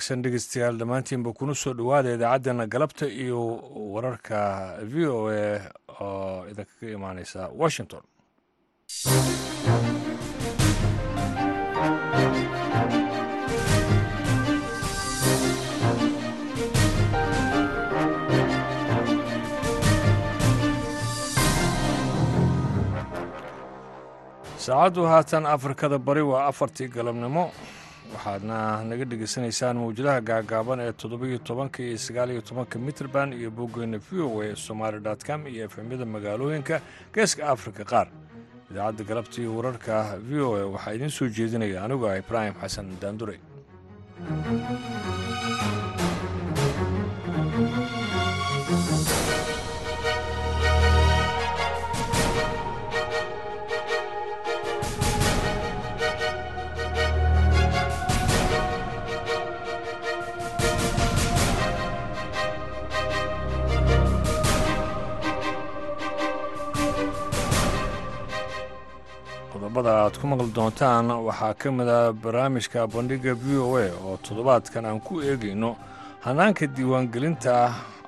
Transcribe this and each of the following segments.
wanaagsan dhegeystayaal dhammaantiinba kuna soo dhowaada idaacaddeenna galabta iyo wararka v o a oo idinkaga imaaneysa washington. Saacaddu haatan afrikada bari waa afartii galabnimo waxaadna naga dhegeysanaysaan mawjadaha gaagaaban ee toddobiyo tobanka iyo sagaaliyo tobanka mitrband iyo boggeena v o a somaali com iyo efemyada magaalooyinka geeska afrika qaar. Idaacadda galabta iyo wararka v o a waxaa idiin soo jeedinaya anigu ah ibraahim xasan daandure qodobada aad ku maqli doontaan waxaa ka mid ah barnaamijka bandhigga v o a oo toddobaadkan aan ku eegayno hannaanka diiwaangelinta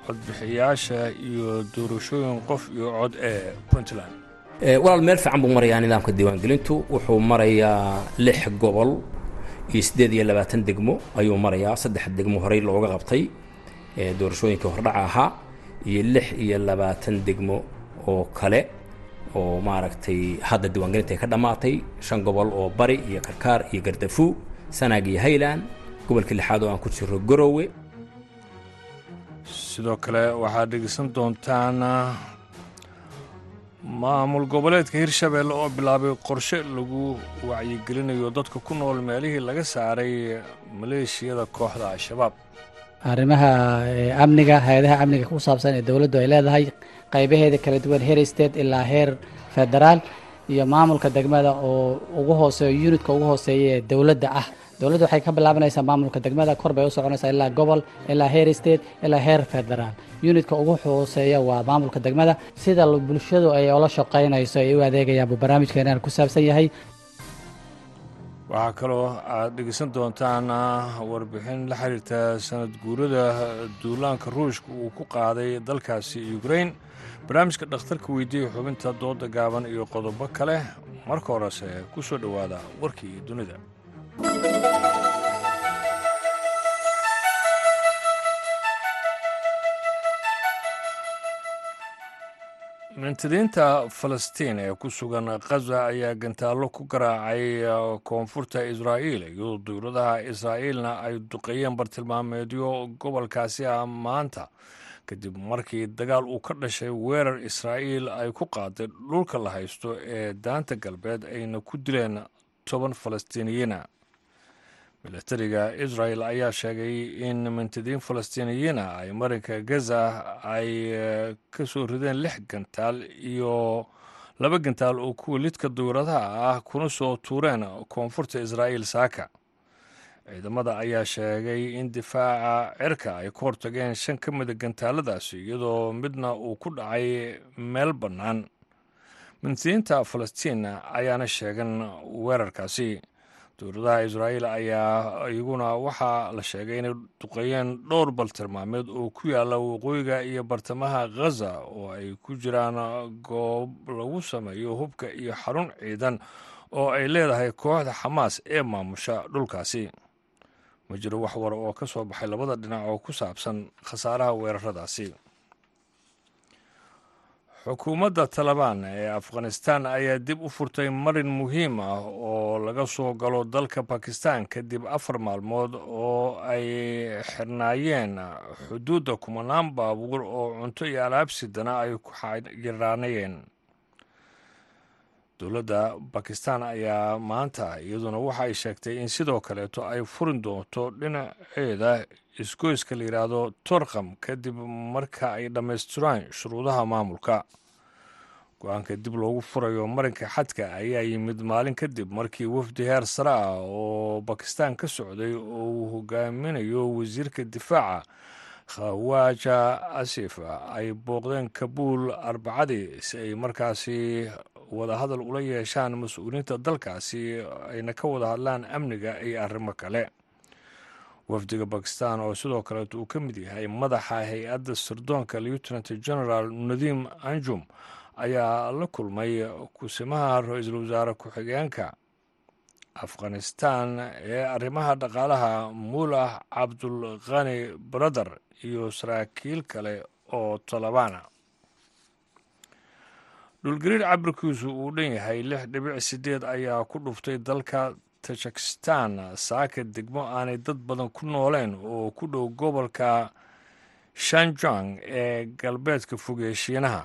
codbixiyaasha iyo doorashooyin qof iyo cod ee puntland. Walaal meel fiican buu marayaa nidaamka diiwaangelintu. Wuxuu marayaa lix gobol iyo siddeed iyo labaatan degmo ayuu marayaa saddex degmo horey looga qabtay doorashooyinkii hordhaca ahaa iyo lix iyo labaatan degmo oo kale oo maaragtay hadda diiwaangelinta ka dhammaatay shan gobol oo bari iyo karkaar iyo gardafu sanaag iyo hayland gobolkii lixaad oo aan ku jiro garowe sidoo kale waxaad dhegeysan doontaan maamul goboleedka hirshabeelle oo bilaabay qorshe lagu wacyigelinayo dadka ku nool meelihii laga saaray maleeshiyada kooxda al-shabaab arrimaha amniga hay'adaha amniga ku saabsan ee dowladdu ay leedahay qaybaheeda kala duwan heer state ilaa heer federaal iyo maamulka degmada oo ugu hooseeyo unitka ugu hooseeya ee dowladda ah. Dowladda waxay ka bilaabanaysaa maamulka degmada kor bay u soconaysaa ilaa gobol ilaa heer state ilaa heer federaal unitka ugu hooseeya waa maamulka degmada. Sida bulshadu ay ola shaqaynayso ay u adeegayaan buu barnaamijkeenan ku saabsan yahay waxaa kaloo aad dhegeysan doontaan warbixin la xiriirta sanad guurada duulaanka ruushka uu ku qaaday dalkaasi ukrain barnaamijka dhakhtarka weydiiya xubinta dooda gaaban iyo qodobo kale. Marka horese ku soo dhowaada warkii dunida mintidiinta falastiin ee ku sugan khaza ayaa gantaallo ku garaacay koonfurta israa'iil. Iyadoo dowladaha israa'iilna ay duqeeyeen bartilmaameedyo gobolkaasi ah maanta kadib markii dagaal uu ka dhashay weerar israa'iil ay ku qaaday dhulka la haysto ee daanta galbeed ayna ku dileen toban falastiiniyiina milatariga israel ayaa sheegay in mintidiin falastiiniyiina ay marinka gaza ay ka soo rideen lix gantaal iyo laba gantaal oo kuwa lidka dowladaha ah kuna soo tuureen koonfurta israa'iil saaka ciidamada ayaa sheegay in difaaca cirka ay ku hortageen shan ka mida gantaaladaasi iyadoo midna uu ku dhacay meel bannaan. Mintidiinta falastiin ayaana sheegan weerarkaasi dowladaha israa'iil ayaa iyaguna waxaa la sheegay inay duqeeyeen dhowr baltilmaameed oo ku yaalla waqooyiga iyo bartamaha khaza oo ay ku jiraan goob lagu sameeyo hubka iyo xarun ciidan oo ay leedahay kooxda xamaas ee maamusha dhulkaasi. Ma jiro wax war oo ka soo baxay labada dhinac oo ku saabsan khasaaraha weeraradaasi xukuumadda talabaan ee afghanistan ayaa dib u furtay marin muhiim ah oo laga soo galo dalka bakistan kadib afar maalmood oo ay xirnaayeen xuduudda kumanaan baabuur oo cunto iyo alaabsidana ay ku xayiraanayeen dowladda bakistan ayaa maanta iyaduna waxa ay sheegtay in sidoo kaleeto ay furin doonto dhinaceeda isgoyska la yidhaahdo torkham kadib marka ay dhammaystiraan shuruudaha maamulka. Go'aanka dib loogu furayo marinka xadka ayaa yimid maalin kadib markii wafdi heer sare ah oo bakistan ka socday oo uu hogaaminayo wasiirka difaaca khawaja asif. Ay booqdeen kabuul arbacadii si ay markaasi wadahadal ula yeeshaan mas'uuliyiinta dalkaasi ayna ka wada hadlaan amniga iyo arrimo kale wafdiga bakistan oo sidoo kaleet uu ka mid yahay madaxa hay'adda sirdoonka lieutenant general nadiim anjum ayaa la kulmay kusimaha ra'iisul wasaare ku-xigeenka afghanistan ee arrimaha dhaqaalaha muulah cabdulkhani brother iyo saraakiil kale oo tolobana dhulgariir cabirkiisu uu dhan yahay lix dhibic sideed ayaa ku dhuftay dalka tajikistan saaka degmo aanay dad badan ku nooleen oo ku dhow gobolka shanjang ee galbeedka fogee shiinaha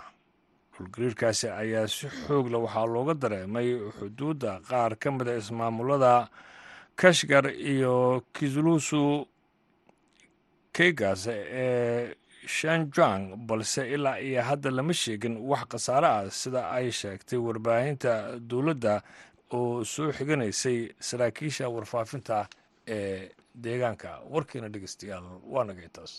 dhulgariirkaasi ayaa si xoogla waxaa looga dareemay xuduudda qaar ka mida ismaamulada kashgar iyo kislusu keygas ee shanjang balse ilaa iyo hadda lama sheegin wax khasaare ah sida ay sheegtay warbaahinta dowladda oo soo xiganaysay saraakiisha warfaafinta ee deegaanka. Warkiina dhegeystayaal waa naga intaas.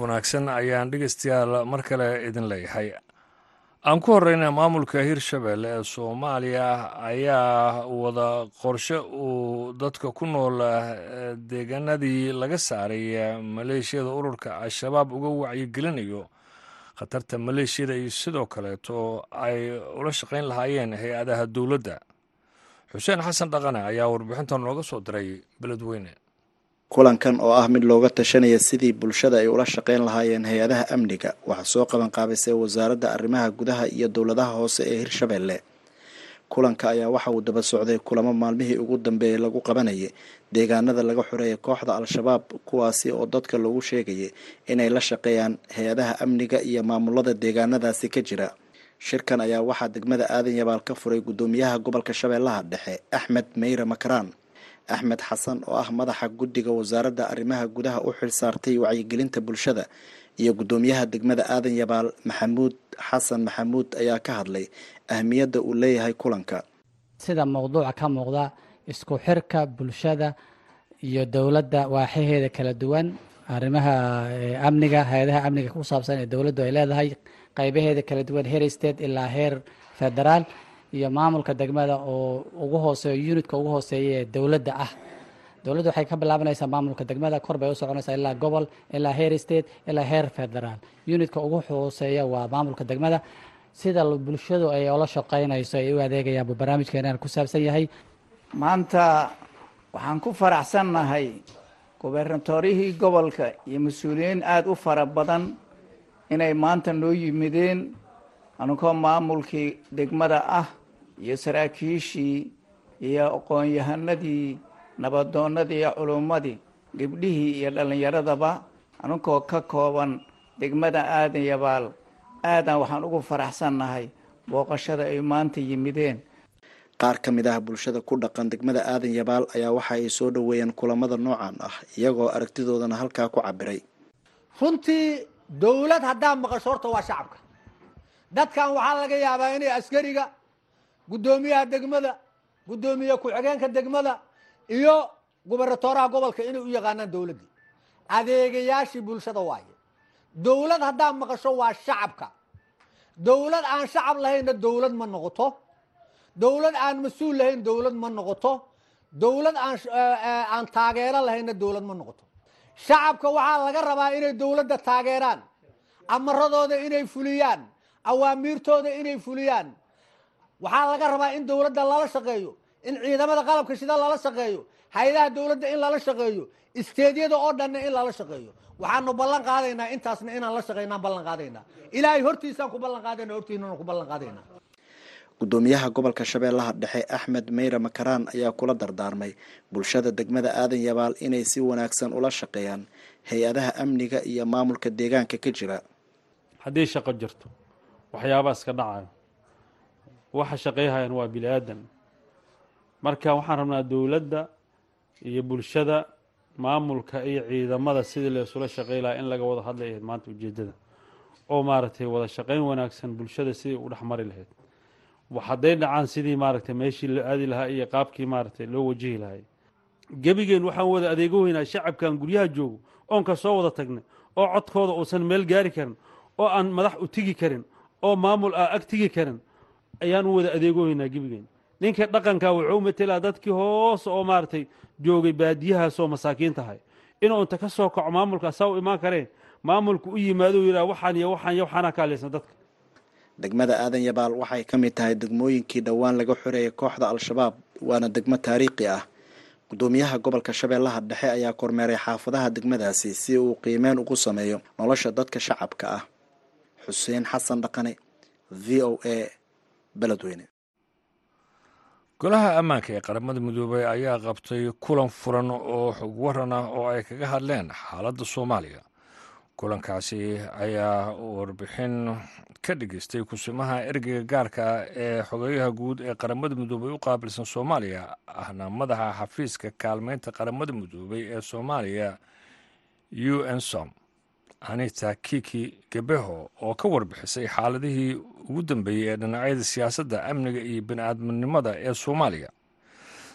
Wanaagsan ayaan dhegeystayaal mar kale idin leeyahay aan ku horeyna maamulka hirshabelle ee soomaaliya ayaa wada qorshe uu dadka ku nool deegaanadii laga saaray maleeshiyada ururka al-shabaab uga wacyigelinayo. Khatarta maleeshiyada iyo sidoo kaleeto ay ula shaqayn lahaayeen hay'adaha dowladda. Xuseen xasan dhaqane ayaa warbixintan nooga soo diray beledweyne kulankan oo ah mid looga tashanaya sidii bulshada ay ula shaqayn lahaayeen hay'adaha amniga waxaa soo qaban qaabisay wasaaradda arrimaha gudaha iyo dowladaha hoose ee hirshabelle kulanka ayaa waxa uu daba socday kulamo maalmihii ugu dambeeyay lagu qabanayay deegaanada laga xoreeyay kooxda al-shabaab kuwaasi oo dadka loogu sheegayay inay la shaqeeyaan hay'adaha amniga iyo maamulada deegaanadaasi ka jira. Shirkan ayaa waxaa degmada aadan yabaal ka furay guddoomiyaha gobolka shabeellaha dhexe axmed meyre makaraan axmed xasan oo ah madaxa guddiga wasaaradda arrimaha gudaha u xil saartay wacyigelinta bulshada iyo guddoomiyaha degmada aadan yabaal. Maxamuud xasan maxamuud ayaa ka hadlay ahmiyadda uu leeyahay kulanka. Sida mowduuca ka muuqda isku xirka bulshada iyo dowladda waaxaheeda kala duwan arrimaha amniga hay'adaha amniga ku saabsan ee dowladdu ay leedahay qaybaheeda kala duwan heer state ilaa heer federaal iyo maamulka degmada oo ugu hooseeyo unitka ugu hooseeya ee dowladda ah. Dowladda waxay ka bilaabanaysaa maamulka degmada kor bay u soconaysaa ilaa gobol ilaa heer state ilaa heer federaal unitka ugu hooseeya waa maamulka degmada. Sida bulshadu ay ola shaqaynayso ay u adeegayaan buu barnaamijkeenan ku saabsan yahay. Maanta waxaan ku faraxsannahay gubernatorihii gobolka iyo mas'uuliyiin aada u fara badan inay maanta noo yimideen. Anigoo maamulkii degmada ah iyo saraakiishii iyo aqoon-yahanadii nabadoonadii iyo culummadii gabdhihii iyo dhallinyaradaba anigoo ka kooban degmada aadan yabaal aadan waxaan ugu faraxsannahay booqashada ay maanta yimideen qaar ka mid ah bulshada ku dhaqan degmada aadan yabaal ayaa waxa ay soo dhoweeyeen kulamada noocan ah iyagoo aragtidoodana halkaa ku cabiray runtii dowlad haddaa maqasho horta waa shacabka dadkan waxaa laga yaabaa inay askariga guddoomiyaha degmada guddoomiye ku-xigeenka degmada iyo gubernatoraha gobolka inay u yaqaanaan dowladdii adeegayaashii bulshada waaye. Dowlad haddaa maqasho waa shacabka. Dowlad aan shacab lahaynna dowlad ma noqoto. Dowlad aan mas'uul lahayn dowlad ma noqoto. Dowlad aan aan taageero lahaynna dowlad ma noqoto. Shacabka waxaa laga rabaa inay dowladda taageeraan amaradooda inay fuliyaan awaamiirtooda inay fuliyaan waxaa laga rabaa in dowladda lala shaqeeyo in ciidamada qalabka shida lala shaqeeyo hay'adaha dowladda in lala shaqeeyo isteedyada oo dhanna in lala shaqeeyo. Waxaanu ballan qaadaynaa intaasna inaan la shaqeynaan ballan qaadaynaa. Ilaahay hortiisaan ku ballan qaadayna hortiinana ku ballan qaadaynaa. Guddoomiyaha gobolka shabeellaha dhexe axmed meyre makaraan ayaa kula dardaarmay. Bulshada degmada aadan yabaal inay si wanaagsan ula shaqeeyaan. Hay'adaha amniga iyo maamulka deegaanka ka jira. Haddii shaqo jirto waxyaabaas ka dhacayo waxa shaqeyhayan waa bini aadan marka waxaan rabnaa dowladda iyo bulshada maamulka iyo ciidamada sidii laysula shaqey lahaa in laga wada hadlay ahayd maanta ujeeddada. Oo maaragtay wada shaqeyn wanaagsan bulshada sidii u dhexmari lahayd. Hadday dhacaan sidii maaragtay meeshii loo aadi lahaa iyo qaabkii maaragtay loo wajihi lahay gebigeen waxaan wada adeegoweynaa shacabkan guryaha joogo oon ka soo wada tagnay oo codkooda uusan meel gaari karin oo aan madax u tigi karin oo maamul ah ag tigi karin ayaan u wada adeegoweynaa gebigeen ninka dhaqanka wuxuu matelaa dadkii hoos oo maaragtay joogay baadiyahaasoo masaakiin tahay inuu inta ka soo kaco maamulka saa u imaan kareen maamulku u yimaado yidhaha waxaan iyo waxaan iyo waxaanaa kaaleysan dadka. Degmada aadan yabaal waxay ka mid tahay degmooyinkii dhowaan laga xoreeyay kooxda al-shabaab waana degmo taariikhi ah. Gudoomiyaha gobolka shabeellaha dhexe ayaa kormeeray xaafadaha degmadaasi si uu qiimeyn ugu sameeyo nolosha dadka shacabka ah. Xuseen xasan dhaqane v o a beledweyne golaha ammaanka ee qaramada midoobey ayaa qabtay kulan furan oo xog waran ah oo ay kaga hadleen xaaladda soomaaliya. Kulankaasi ayaa warbixin ka dhigeystay kusimaha ergeyga gaarka ee xogeyaha guud ee qaramada midoobey u qaabilsan soomaaliya ahna madaxa xafiiska kaalmeynta qaramada midoobey ee soomaaliya u n som anita kiki gebeho oo ka warbixisay xaaladihii ugu dambeeyey ee dhinacyada siyaasadda amniga iyo bini-aadminimada ee soomaaliya.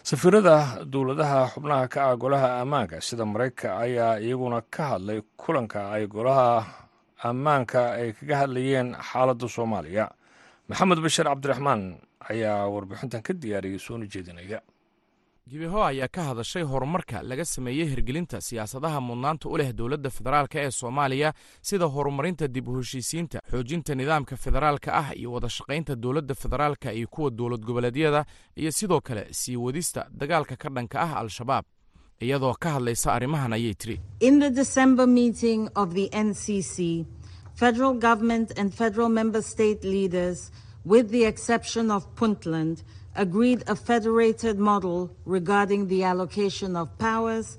Safiirada dowladaha xubnaha ka ah golaha ammaanka sida maraykanka ayaa iyaguna ka hadlay kulanka ay golaha ammaanka ay kaga hadlayeen xaaladda soomaaliya. Maxamed bashir cabdiraxmaan ayaa warbixintan ka diyaariyey soona jeedinaya gibeho ayaa ka hadashay horumarka laga sameeyey hirgelinta siyaasadaha mudnaanta u leh dowladda federaalk ee soomaaliya sida horumarinta dib u heshiisiinta xoojinta nidaamka federaalka ah iyo wada shaqaynta dowladda federaalka iyo kuwa dowlad goboleedyada iyo sidoo kale sii wadista dagaalka ka dhanka ah al-shabaab. Iyadoo ka hadlaysa arrimahan ayay tiri agreed a federated model regarding the allocation of powers.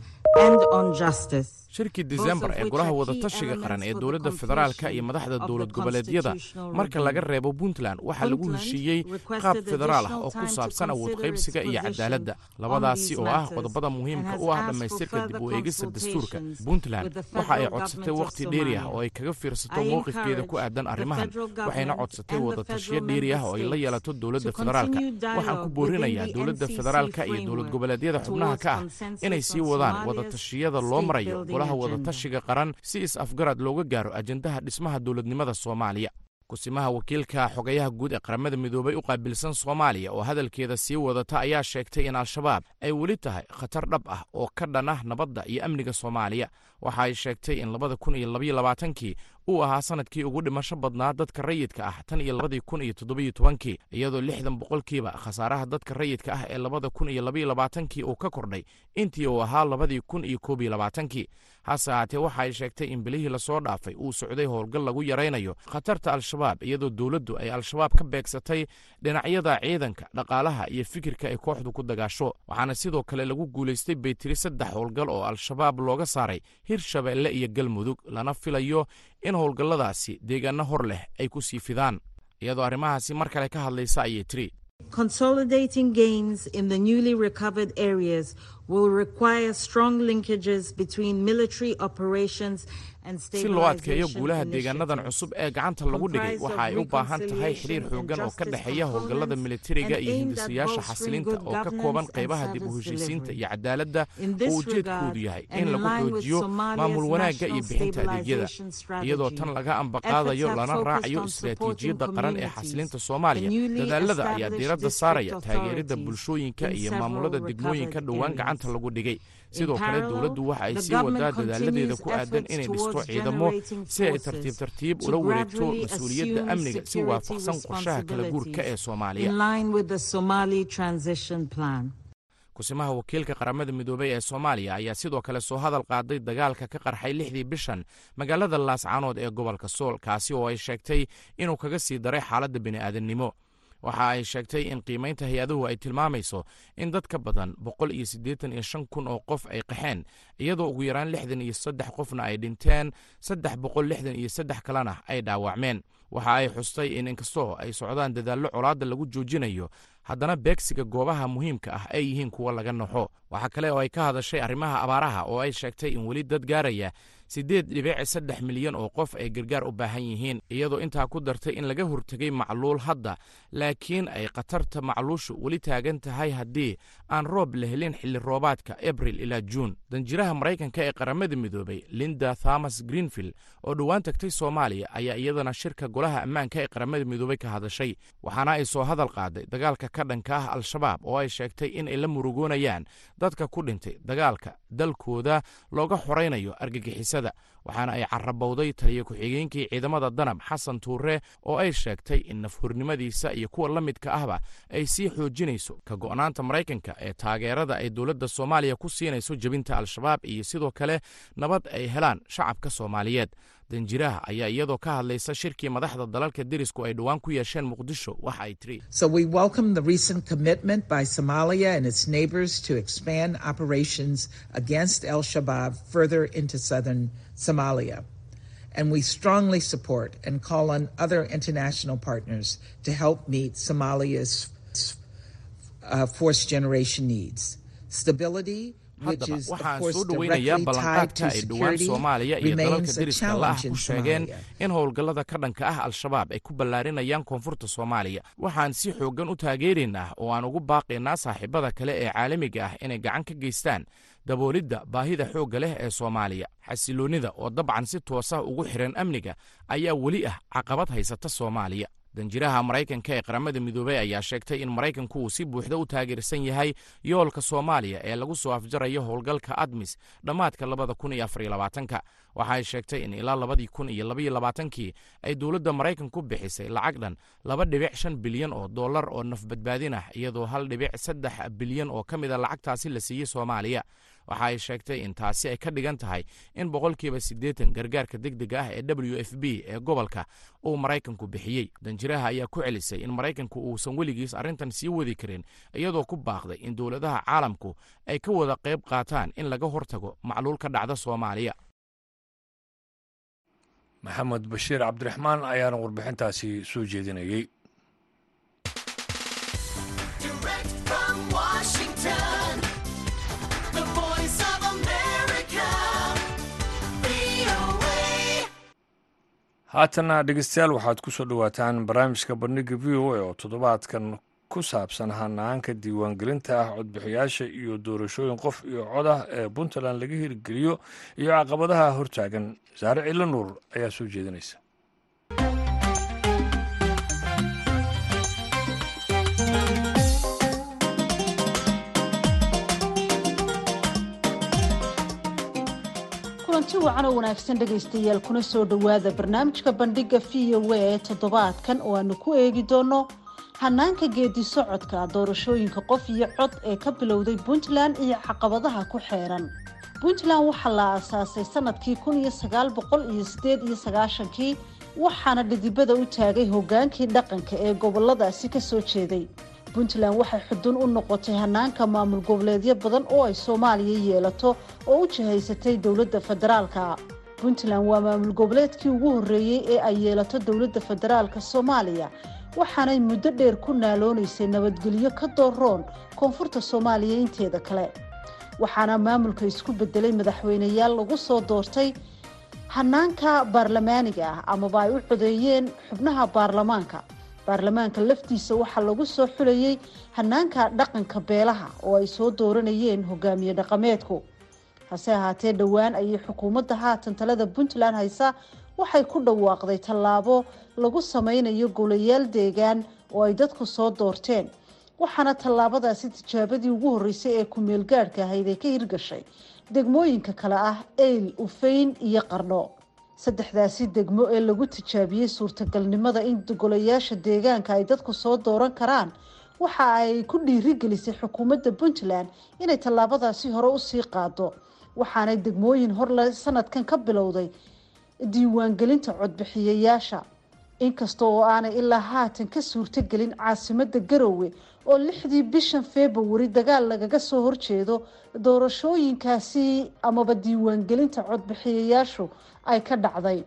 Shirkii disembar ee golaha wadatashiga qaran ee dowladda federaalka iyo madaxda dowlad goboleedyada marka laga reebo puntland waxaa lagu heshiiyey qaab federaal ah oo ku saabsan awood qaybsiga iyo cadaaladda labadaasi oo ah qodobada muhiimka u ah dhammaystirka dib u eegista dastuurka. puntland waxa ay codsatay wakhti dheeri ah oo ay kaga fiirsato mowqifkeeda ku aadan arrimahan. waxayna codsatay wadatashiyo dheeri ah oo ay la yeelato dowladda federaalka. waxaan ku boorinayaa dowladda federaalka iyo dowlad goboleedyada xubnaha ka ah inay sii wadaan wadatashiyada loo marayo wadatashiga qaran si is-afgarad looga gaaro ajendaha dhismaha dowladnimada soomaaliya. Kusimaha wakiilka xogayaha guud ee qaramada midoobay u qaabilsan soomaaliya oo hadalkeeda sii wadata ayaa sheegtay in al-shabaab ay weli tahay khatar dhab ah oo ka dhan ah nabadda iyo amniga soomaaliya waxa ay sheegtay in labada kun iyo labaiyo labaatankii uu ahaa sannadkii ugu dhimasho badnaa dadka rayidka ah tan iyo labadii kun iyo toddobiyo tobankii iyadoo lixdan boqolkiiba khasaaraha dadka rayidka ah ee labada kun iyo labaiyo labaatankii uu ka kordhay intii uu ahaa labadii kun iyo koob iyo labaatankii. Hase ahaatee waxa ay sheegtay in bilihii la soo dhaafay uu socday howlgal lagu yaraynayo khatarta al-shabaab iyadoo dowladdu ay al-shabaab ka beegsatay dhinacyada ciidanka dhaqaalaha iyo fikirka ay kooxdu ku dagaasho. Waxaana sidoo kale lagu guulaystay baytiri saddex howlgal oo al-shabaab looga saaray hirshabeelle iyo galmudug lana filayo in howlgalladaasi deegaano hor leh ay ku sii fidaan. Iyadoo arrimahaasi mar kale ka hadlaysa ayay tiri Consolidating gains in the newly recovered areas will require strong linkages between military operations si loo adkeeyo guulaha deegaanadan cusub ee gacanta lagu dhigay waxa ay u baahan tahay xiriir xooggan oo ka dhexeeya howlgallada militariga iyo hindisayaasha xasilinta oo ka kooban qaybaha dib u heshiisiinta iyo cadaaladda oo ujeedkoodu yahay in lagu xoojiyo maamul wanaagga iyo bixinta adeegyada iyadoo tan laga ambaqaadayo lana raacayo istaraatiijiyadda qaran ee xasilinta soomaaliya dadaalada ayaa diiradda saaraya taageeridda bulshooyinka iyo maamulada degmooyinka dhowaan gacanta lagu dhigay sidoo kale dowladdu waxa ay sii wadaa dadaaladeeda ku aadan inay dhisto ciidamo si ay tartiib tartiib ula wareegto mas'uuliyadda amniga si waafaqsan qorshaha kala guurka ee soomaaliya. kusimaha wakiilka qaramada midoobey ee soomaaliya ayaa sidoo kale soo hadal qaaday dagaalka ka qarxay lixdii bishan magaalada laascaanood ee gobolka sool kaasi oo ay sheegtay inuu kaga sii daray xaaladda bini'aadannimo waxa ay sheegtay in qiimaynta hay'aduhu ay tilmaamayso in dad ka badan boqol iyo siddeetan iyo shan kun oo qof ay qaxeen iyadoo ugu yaraan lixdan iyo saddex qofna ay dhinteen saddex boqol lixdan iyo saddex kalena ay dhaawacmeen. Waxa ay xustay in inkastoo ay socdaan dadaallo colaadda lagu joojinayo haddana beegsiga goobaha muhiimka ah ay yihiin kuwa laga naxo waxaa kale oo ay ka hadashay arrimaha abaaraha oo ay sheegtay in weli dad gaaraya siddeed dhibic saddex milyan oo qof ay gargaar u baahan yihiin iyadoo intaa ku dartay in laga hortegay macluul hadda laakiin ay khatarta macluushu weli taagan tahay haddii aan roob la helin xilli roobaadka abril ilaa juun. Danjiraha maraykanka ee qaramada midoobay linda thomas greenfield oo dhowaan tagtay soomaaliya ayaa iyadana shirka golaha ammaanka ee qaramada midoobay ka hadashay waxaana ay soo hadal qaaday dagaalka ka dhanka ah al-shabaab oo ay sheegtay in ay la murugoonayaan dadka ku dhintay dagaalka dalkooda looga xoraynayo argagixisada 的 waxaana ay carabowday taliyo ku-xigeenkii ciidamada danab xasan tuure oo ay sheegtay in nafhurnimadiisa iyo kuwa la midka ahba ay sii xoojinayso ka go'naanta maraykanka ee taageerada ay dowladda soomaaliya ku siinayso jebinta al-shabaab iyo sidoo kale nabad ay helaan shacabka soomaaliyeed. Danjiraha ayaa iyadoo ka hadlaysa shirkii madaxda dalalka derisku ay dhowaan ku yeesheen muqdisho waxa ay tiri Somalia and we strongly support and call on other international partners to help meet Somalia's uh, force generation needs. Stability. haddaba waxaan soo dhoweynayaa ballanqaadka ay dhowaan soomaaliya iyo dalalka deriska la ah ku sheegeen in howlgallada ka dhanka ah al-shabaab ay ku ballaarinayaan koonfurta soomaaliya waxaan si xooggan u taageeraynaa oo aan ugu baaqaynaa saaxiibada kale ee caalamiga ah inay gacan ka geystaan daboolidda baahida xoogga leh ee soomaaliya. Xasiloonnida oo dabcan si toosah ugu xihan amniga ayaa weli ah caqabad haysata soomaaliya danjiraha maraykanka ee qaramada midoobey ayaa sheegtay in maraykanku uu si buuxda u taageersan yahay yoolka soomaaliya ee lagu soo afjarayo howlgalka admis dhammaadka labada kun iyo afariyo labaatanka. Waxa ay sheegtay in ilaa labadii kun iyo labaiyo labaatankii ay dowladda maraykanku bixisay lacag dhan laba dhibic shan bilyan oo dollar oo nafbadbaadin ah iyadoo hal dhibic saddex bilyan oo ka mid a lacagtaasi la siiyey soomaaliya waxa ay sheegtay in taasi ay ka dhigan tahay in boqolkiiba siddeetan gargaarka degdega ah ee w f b ee gobolka uu maraykanku bixiyey. Danjiraha ayaa ku celisay in maraykanku uusan weligiis arrintan sii wadi karin iyadoo ku baaqday in dowladaha caalamku ay ka wada qayb qaataan in laga hortago macluul ka dhacda soomaaliya. Maxamed bashiir cabdiraxmaan ayaana warbixintaasi soo jeedinayey haatana dhegeystayaal waxaad ku soo dhowaataan barnaamijka bandhiga v o a oo toddobaadkan ku saabsan hanaanka diiwaangelinta ah codbixiyaasha iyo doorashooyin qof iyo cod ah ee puntland laga hirgeliyo iyo caqabadaha hortaagan. Saare cilo nuur ayaa soo jeedinaysa kulanti wacan oo wanaagsan dhegaystayaal kuna soo dhowaada barnaamijka bandhiga v o a ee toddobaadkan oo aanu ku eegi doono. Hanaanka geedi socodka doorashooyinka qof iyo cod ee ka bilowday puntland iyo caqabadaha ku xeeran. Puntland waxaa la aasaasay sannadkii kun iyo sagaal boqol iyo sideed iyo sagaashankii waxaana dhidibada u taagay hogaankii dhaqanka ee goboladaasi ka soo jeeday puntland waxay xudun u noqotay hanaanka maamul goboleedyo badan oo ay soomaaliya yeelato oo u jihaysatay dowladda federaalka. Puntland waa maamul goboleedkii ugu horreeyey ee ay yeelato dowladda federaalka soomaaliya waxaanay muddo dheer ku naaloonaysay nabadgelyo ka dooroon koonfurta soomaaliya inteeda kale. Waxaana maamulka isku bedelay madaxweyneyaal lagu soo doortay hanaanka baarlamaaniga ah amaba ay u codeeyeen xubnaha baarlamaanka baarlamaanka laftiisa waxaa lagu soo xulayay hanaanka dhaqanka beelaha oo ay soo dooranayeen hogaamiye dhaqameedku. Hase ahaatee dhowaan ayay xukuumadda haatan talada puntland haysa waxay ku dhawaaqday tallaabo lagu sameynayo golayaal deegaan oo ay dadku soo doorteen waxaana tallaabadaasi tijaabadii ugu horreysay ee ku-meel gaadhka ahayd ee ka hirgashay degmooyinka kale ah eyl ufeyn iyo qardho saddexdaasi degmo ee lagu tijaabiyey suurtagalnimada in golayaasha deegaanka ay dadku soo dooran karaan. Waxa ay ku dhiirigelisay xukuumadda puntland inay tallaabadaasi hore u sii qaado. Waxaanay degmooyin horle sanadkan ka bilowday diiwaangelinta codbixiyayaasha inkasta oo aanay ilaa haatan ka suurtogelin caasimadda garowe oo lixdii bishan februari dagaal lagaga soo horjeedo doorashooyinkaasi amaba diiwaangelinta codbixiyayaashu ay ka dhacday.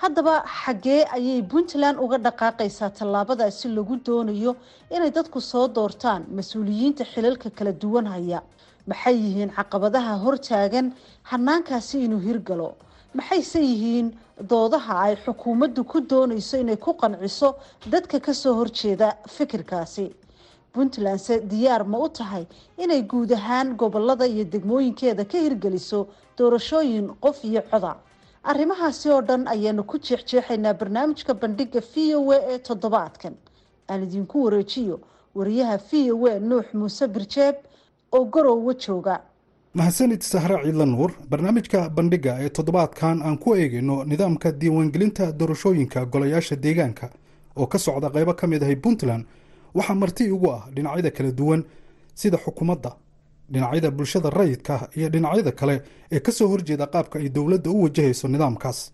Haddaba xaggee ayay puntland uga dhaqaaqaysaa tallaabadaasi lagu doonayo inay dadku soo doortaan mas'uuliyiinta xilalka kala duwan haya maxay yihiin caqabadaha hortaagan hanaankaasi inuu hirgalo? Maxayse yihiin doodaha ay xukuumaddu ku doonayso inay ku qanciso dadka ka soo horjeeda fikirkaasi? Puntlandse diyaar ma u tahay inay guud ahaan gobollada iyo degmooyinkeeda ka hirgeliso doorashooyin qof iyo coda arrimahaasi oo dhan ayaanu ku jeexjeexaynaa barnaamijka bandhiga v o a ee toddobaadkan. Aan idinku wareejiyo wariyaha v o a nuux muuse birjeeb oo garowga jooga mahadsanid sahre ciidla nuur barnaamijka bandhiga ee toddobaadkan aan ku eegayno nidaamka diiwaangelinta doorashooyinka golayaasha deegaanka oo ka socda qaybo ka mid ahay puntland waxaa marti ugu ah dhinacyada kala duwan sida xukuumadda dhinacyada bulshada rayidka iyo dhinacyada kale ee ka soo horjeeda qaabka ay dowladda u wajahayso nidaamkaas.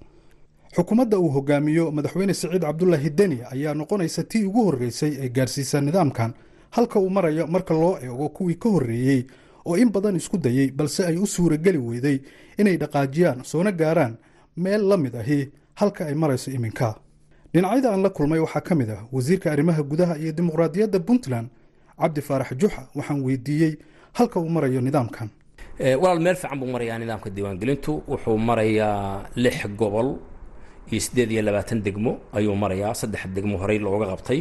Xukuumadda uu hogaamiyo madaxweyne siciid cabdulaahi deni ayaa noqonaysa tii ugu horreysay ee gaarsiisa nidaamkan halka uu marayo marka loo eego kuwii ka horreeyey oo in badan isku dayey balse ay u suurageli weyday inay dhaqaajiyaan soona gaaraan meel la mid ahi halka ay marayso iminka. Dhinacyada aan la kulmay waxaa ka mid ah wasiirka arrimaha gudaha iyo dimuqraadiyadda puntland cabdi faarax juxa waxaan weydiiyey halka uu marayo nidaamkan. Walaal meel fiican buu marayaa nidaamka diiwaangelintu. Wuxuu marayaa lix gobol iyo siddeed iyo labaatan degmo ayuu marayaa. Saddex degmo horey looga qabtay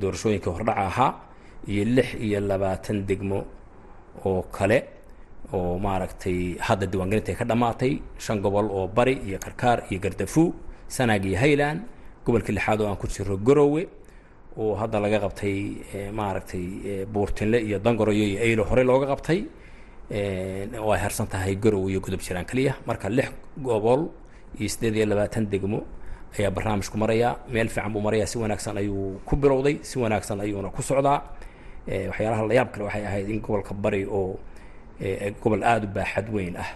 doorashooyinkii hordhaca ahaa iyo lix iyo labaatan degmo oo kale oo maaragtay hadda diiwaangelinta ay ka dhammaatay. Shan gobol oo bari iyo karkaar iyo gardafu sanaag iyo highland gobolkii lixaad oo aan ku jiro garowe oo hadda laga qabtay maaragtay buurtinle iyo dangoroyo iyo aylo horey looga qabtay oo ay harsan tahay garowe iyo godob jiraan keliya marka lix gobol iyo siddeed iyo labaatan degmo ayaa barnaamijku marayaa. Meel fiican buu marayaa si wanaagsan ayuu ku bilowday si wanaagsan ayuuna ku socdaa. Waxyaalaha layaab kale waxay ahayd in gobolka bari oo gobol aada u baaxad weyn ah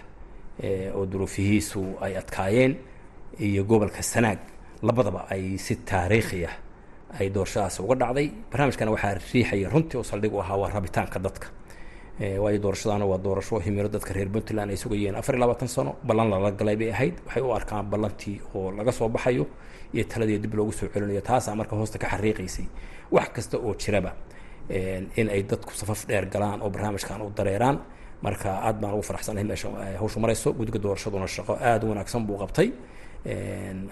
oo duruufihiisu ay adkaayeen iyo gobolka sanaag labadaba ay si taariikhi ah ay doorashadaasi uga dhacday. Barnaamijkana waxaa riixaya runtii saldhig u ahaa waa rabitaanka dadka. Waayo doorashadaana waa doorasho himiro dadka reer puntland ay sugayeen afar iyo labaatan sano. Ballan lala galay bay ahayd. Waxay u arkaan ballantii oo laga soo baxayo iyo taladii dib loogu soo celinayo. Taasaa marka hoosta ka xariiqaysay wax kasta oo jiraba in ay dadku safaf dheer galaan oo barnaamijkan u dareeraan. Marka aad baan ugu faraxsanahay meesha hawshu marayso. Guddiga doorashaduna shaqo aada u wanaagsan buu qabtay.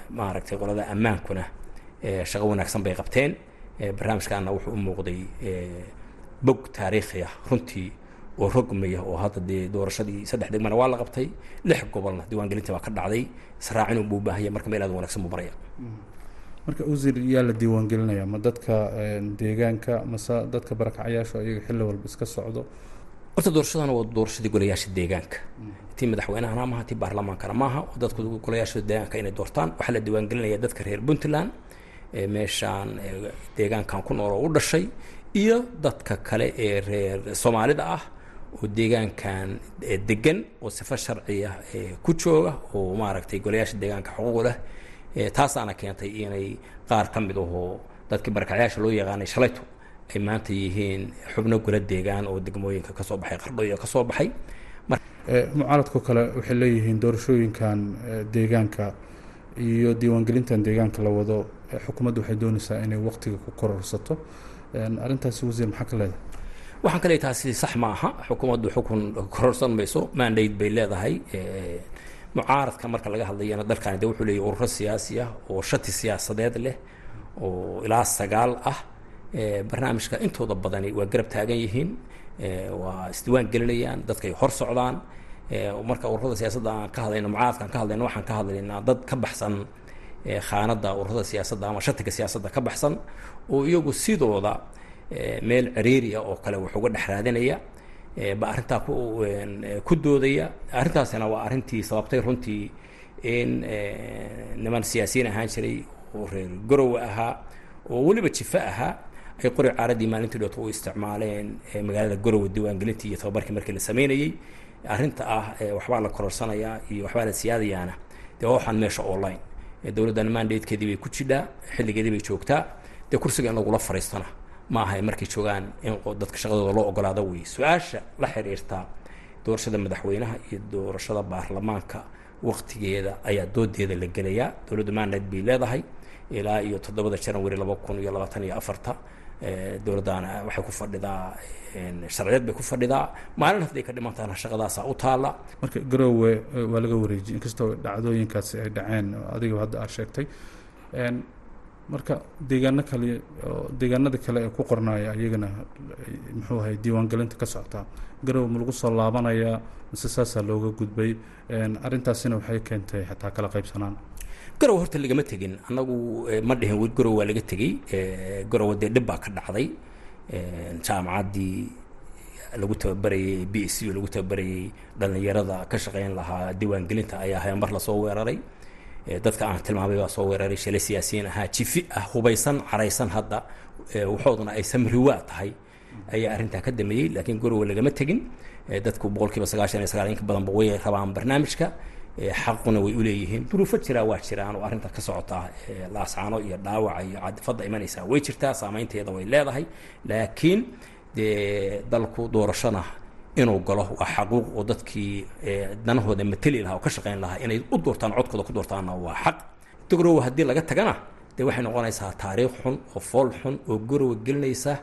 Maaragtay qolada ammaankuna shaqo wanaagsan bay qabteen. Barnaamijkaana wuxuu u muuqday bog taariikhi ah runtii oo rogmaya oo hadda dee doorashadii saddex degmana waa la qabtay. Lix gobolna diiwaangelinta baa ka dhacday. Israacin buu baahanya marka meel aad wanaagsan buu maraya marka wasiir yaa la diiwaangelinaya ma dadka deegaanka mase dadka barakacayaasha iyaga xilli walba iska socdo? Horta doorashadana waa doorashadii golayaasha deegaanka. Tii madaxweynahana maaha tii baarlamaankana maaha dadku golayaasha deegaanka inay doortaan. Waxaa la diiwaangelinaya dadka reer puntland meeshaan deegaankan ku nool oo u dhashay iyo dadka kale ee reer soomaalida ah oo deegaankan degan oo sifo sharciya ku jooga oo maaragtay golayaasha deegaanka xuquuq taasaana keentay inay qaar ka mid ahoo dadkii barakacyaasha loo yaqaanay shalayto ay maanta yihiin xubno gola deegaan oo degmooyinka ka soo baxay qardho iyo ka soo baxay. Mucaaradko kale waxay leeyihiin doorashooyinkan deegaanka iyo diiwaangelintan deegaanka la wado xukuumaddu waxay doonaysaa inay waqtiga ku kororsato. Arrintaasi wasiir maxaa ka leedahay? Waxaan ka taasi sax ma aha. Xukuumaddu xukun kororsan mayso mandate bay leedahay. Mucaaradka marka laga hadlayana dalkani de wuxuu leeyahy ururo siyaasi ah oo shati siyaasadeed leh oo ilaa sagaal ah. Barnaamijka intooda badani waa garab taagan yihiin. Waa isdiwaan gelinayaan dadkay hor socdaan. Marka ururada siyaasadda aan ka hadlayno mucaaradka aan ka hadlayno waxaan ka hadlaynaa dad ka baxsan khaanadda ururada siyaasadda ama shatiga siyaasadda ka baxsan oo iyagu sidooda meel ciriiri oo kale wax uga dhex raadinaya ba arrintaa ku doodaya. Arrintaasina waa arrintii sababtay runtii in niman siyaasiyiin ahaan jiray oo reer garowe ahaa oo weliba jifa ahaa ay qori caaradii maalintii dhoota u isticmaaleen magaalada garowe diiwaangelintii iyo tababarkii markii la sameynayey arrinta ah waxbaa la kororsanayaa iyo waxbaa la siyaadayaana. Dee waxaan meesha online dowladdan mandatekeedii bay ku jidhaa xilligeedii bay joogtaa. Dee kursiga in lagula fariistana ma aha markay joogaan in dadka shaqadooda loo ogolaado wey su'aasha la xiriirta doorashada madaxweynaha iyo doorashada baarlamaanka waqtigeeda ayaa doodeeda la gelayaa. Dowladda mandate bay leedahay ilaa iyo toddobada janawari laba kun iyo labaatan iyo afarta dowladdaana waxay ku fadhidaa sharciyeed bay ku fadhidaa. Maalin hadday ka dhimantaana shaqadaasaa u taalla. Marka garoowe waa laga wareejiyey. Inkastoo dhacdooyinkaasi ay dhaceen adiga hadda aad sheegtay marka deegaano kale oo deegaanada kale ee ku qornaaya ayagana muxuu ahay diiwaangelinta ka socotaa garowe ma lagu soo laabanayaa mise saasaa looga gudbay. Arrintaasina waxay keentay xataa kala qaybsanaan garowe horta lagama tegin. Annagu ma dhihin w garowe waa laga tegey. Garowe dee dhib baa ka dhacday. Jaamacaddii lagu tababarayey b u lagu tababarayey dhallinyarada ka shaqeyn lahaa diiwaangelinta ayaa ahay mar la soo weeraray. Dadka aan tilmaamay baa soo weeraray. Shalay siyaasiyiin ahaa jifi ah hubaysan caraysan hadda. Waxooduna ay samriwaa tahay. Ayaa arrintaa ka dameeyey laakiin garowe lagama tegin. Dadku boqolkiiba sagaashan iyo sagaal badanba way rabaan barnaamijka xaquna way uleeyihiin duruufo jiraa waa jiraan oo arrinta ka socotaa laascaano iyo dhaawaca iyo cadifadda imanaysaa way jirtaa saameynteeda way leedahay. Laakiin dee dalku doorashona inuu galo waa xaquuq oo dadkii danahooda mateli lahaa oo ka shaqeyn lahaa inay u doortaan codkooda ku doortaanna waa xaq. Garowe haddii laga tagana dee waxay noqonaysaa taariikh xun oo fool xun oo garowe gelinaysa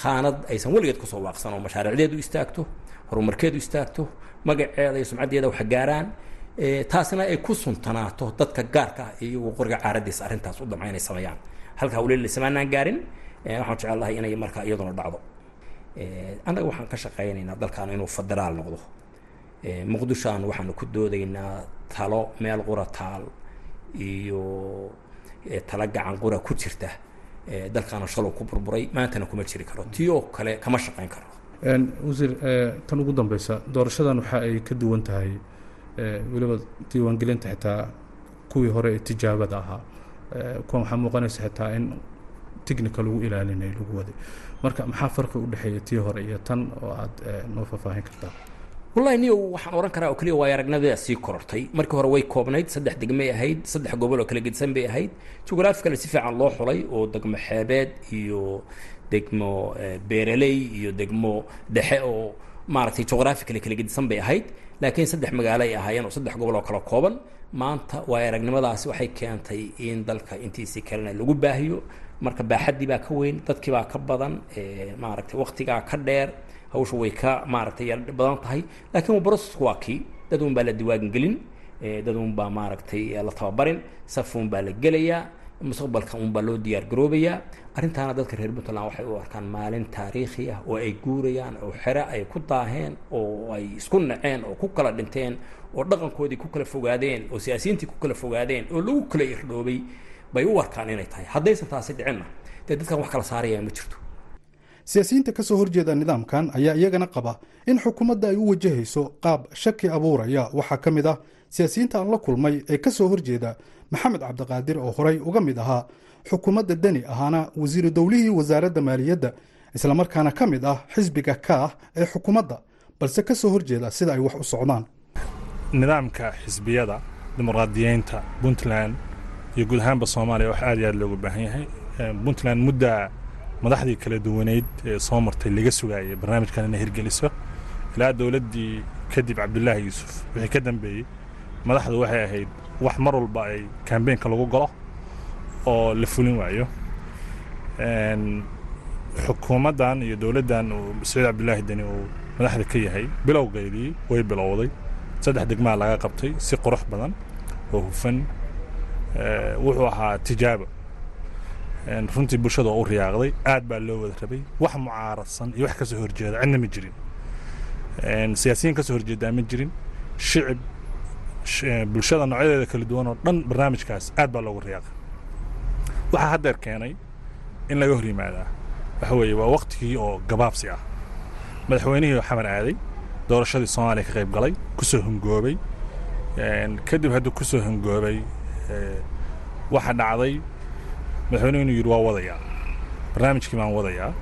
khaanad aysan weligeed ku soo waaqsan oo mashaariicdeedu istaagto horumarkeedu istaagto magaceeda iyo sumcaddeeda wax gaaraan taasina ay ku suntanaato dadka gaarka ah iyagoo qoriga caaradiisa arrintaas u damca inay sameeyaan halkaa weli gaarin waxaan jecel lahay inay markaa iyaduna dhacdo. Annaga waxaan ka shaqaynaynaa dalkan inuu federaal noqdo. Muqdishoan waxaanu ku doodaynaa talo meel qura taal iyo tala gacan qura ku jirta. Dalkaana shalow ku burburay maantana kuma jiri karo. Tii kale kama shaqayn karo. Wasiir tan ugu dambeysa doorashadan waxa ay ka duwan tahay weliba diiwaangelinta xitaa kuwii hore ee tijaabada ahaa. Kuwan waxaa muuqanaysa xitaa in technical lagu ilaalinay lagu waday. Marka maxaa farqi u dhexeeya tii hore iyo tan oo aad noo faahfaahin kartaa? Wallahi niyo waxaan ohan karaa oo keliya waay aragnadeeda sii korortay. Markii hore way koobnayd saddex degmay ahayd saddex gobol oo kala gedisan bay ahayd. Jugraafikale si fiican loo xulay oo degmo xeebeed iyo degmo beeraley iyo degmo dhexe oo maaragtay jugraafikale kala gedisan bay ahayd laakiin saddex magaalo ay ahaayeen oo saddex gobol oo kala kooban maanta waay aragnimadaasi waxay keentay in dalka intiisii kalena lagu baahiyo. Marka baaxaddii baa ka weyn dadkii baa ka badan maaragtay waktigaa ka dheer hawsha way ka maaragtay badan tahay. Laakiin brocessku waa kii dad un baa la diwaan gelin dad un baa maaragtay la tababarin saf un baa la gelayaa mustaqbalka un baa loo diyaar garoobayaa. Arrintaana dadka reer puntland waxay u arkaan maalin taariikhi ah oo ay guurayaan oo xere ay ku daaheen oo ay isku naceen oo ku kala dhinteen oo dhaqankoodii ku kala fogaadeen oo siyaasiyiintii ku kala fogaadeen oo lagu kala irdhoobay. Bay u arkaan inay tahay. Haddaysan taasi dhicinna dee dadkan wax kala saaraya ma jirto. Siyaasiyiinta ka soo horjeeda nidaamkan ayaa iyagana qaba in xukuumadda ay u wajahayso qaab shaki abuuraya. Waxaa ka mid ah siyaasiyiinta aan la kulmay ee ka soo horjeeda maxamed cabdiqaadir oo horey uga mid ahaa xukuumadda deni ahaana wasiiru dowlihii wasaaradda maaliyadda islamarkaana ka mid ah xisbiga ka ah ee xukuumadda balse ka soo horjeeda sida ay wax u socdaan. Nidaamka xisbiyada dimuqraadiyeynta puntland iyo guud ahaanba soomaaliya wax aad iyo aad loogu baahan yahay. Puntland muddaa madaxdii kala duwaneyd ee soo martay laga sugaayay barnaamijkan inay hirgeliso. Ilaa dowladdii kadib cabdulaahi yuusuf wixii ka dambeeyey madaxdu waxay ahayd wax mar walba ay kambeenka lagu galo oo la fulin waayo. Xukuumaddan iyo dowladdan uu saciid cabdulaahi deni uu madaxda ka yahay bilowgeedii way bilowday. Saddex degmaa laga qabtay si qurux badan oo hufan. Wuxuu ahaa tijaabo. Runtii bulshada oo u riyaaqday aad baa loo wada rabay. Wax mucaaradsan iyo wax ka soo horjeeda cidna ma jirin. Siyaasiyiin ka soo horjeedaa ma jirin. Shicib bulshada noocyadeeda kala duwan oo dhan barnaamijkaas aad baa loogu riyaaqay. Waxaa haddeer keenay in laga hor yimaadaa waxa weeye waa waktigii oo gabaabsi ah. Madaxweynihii oo xamar aaday doorashadii soomaaliya ka qayb galay ku soo hungoobay kadib hadduu ku soo hungoobay waxaa dhacday madaxweynuhu inuu yidhi waa wadayaa barnaamijkii baan wadayaa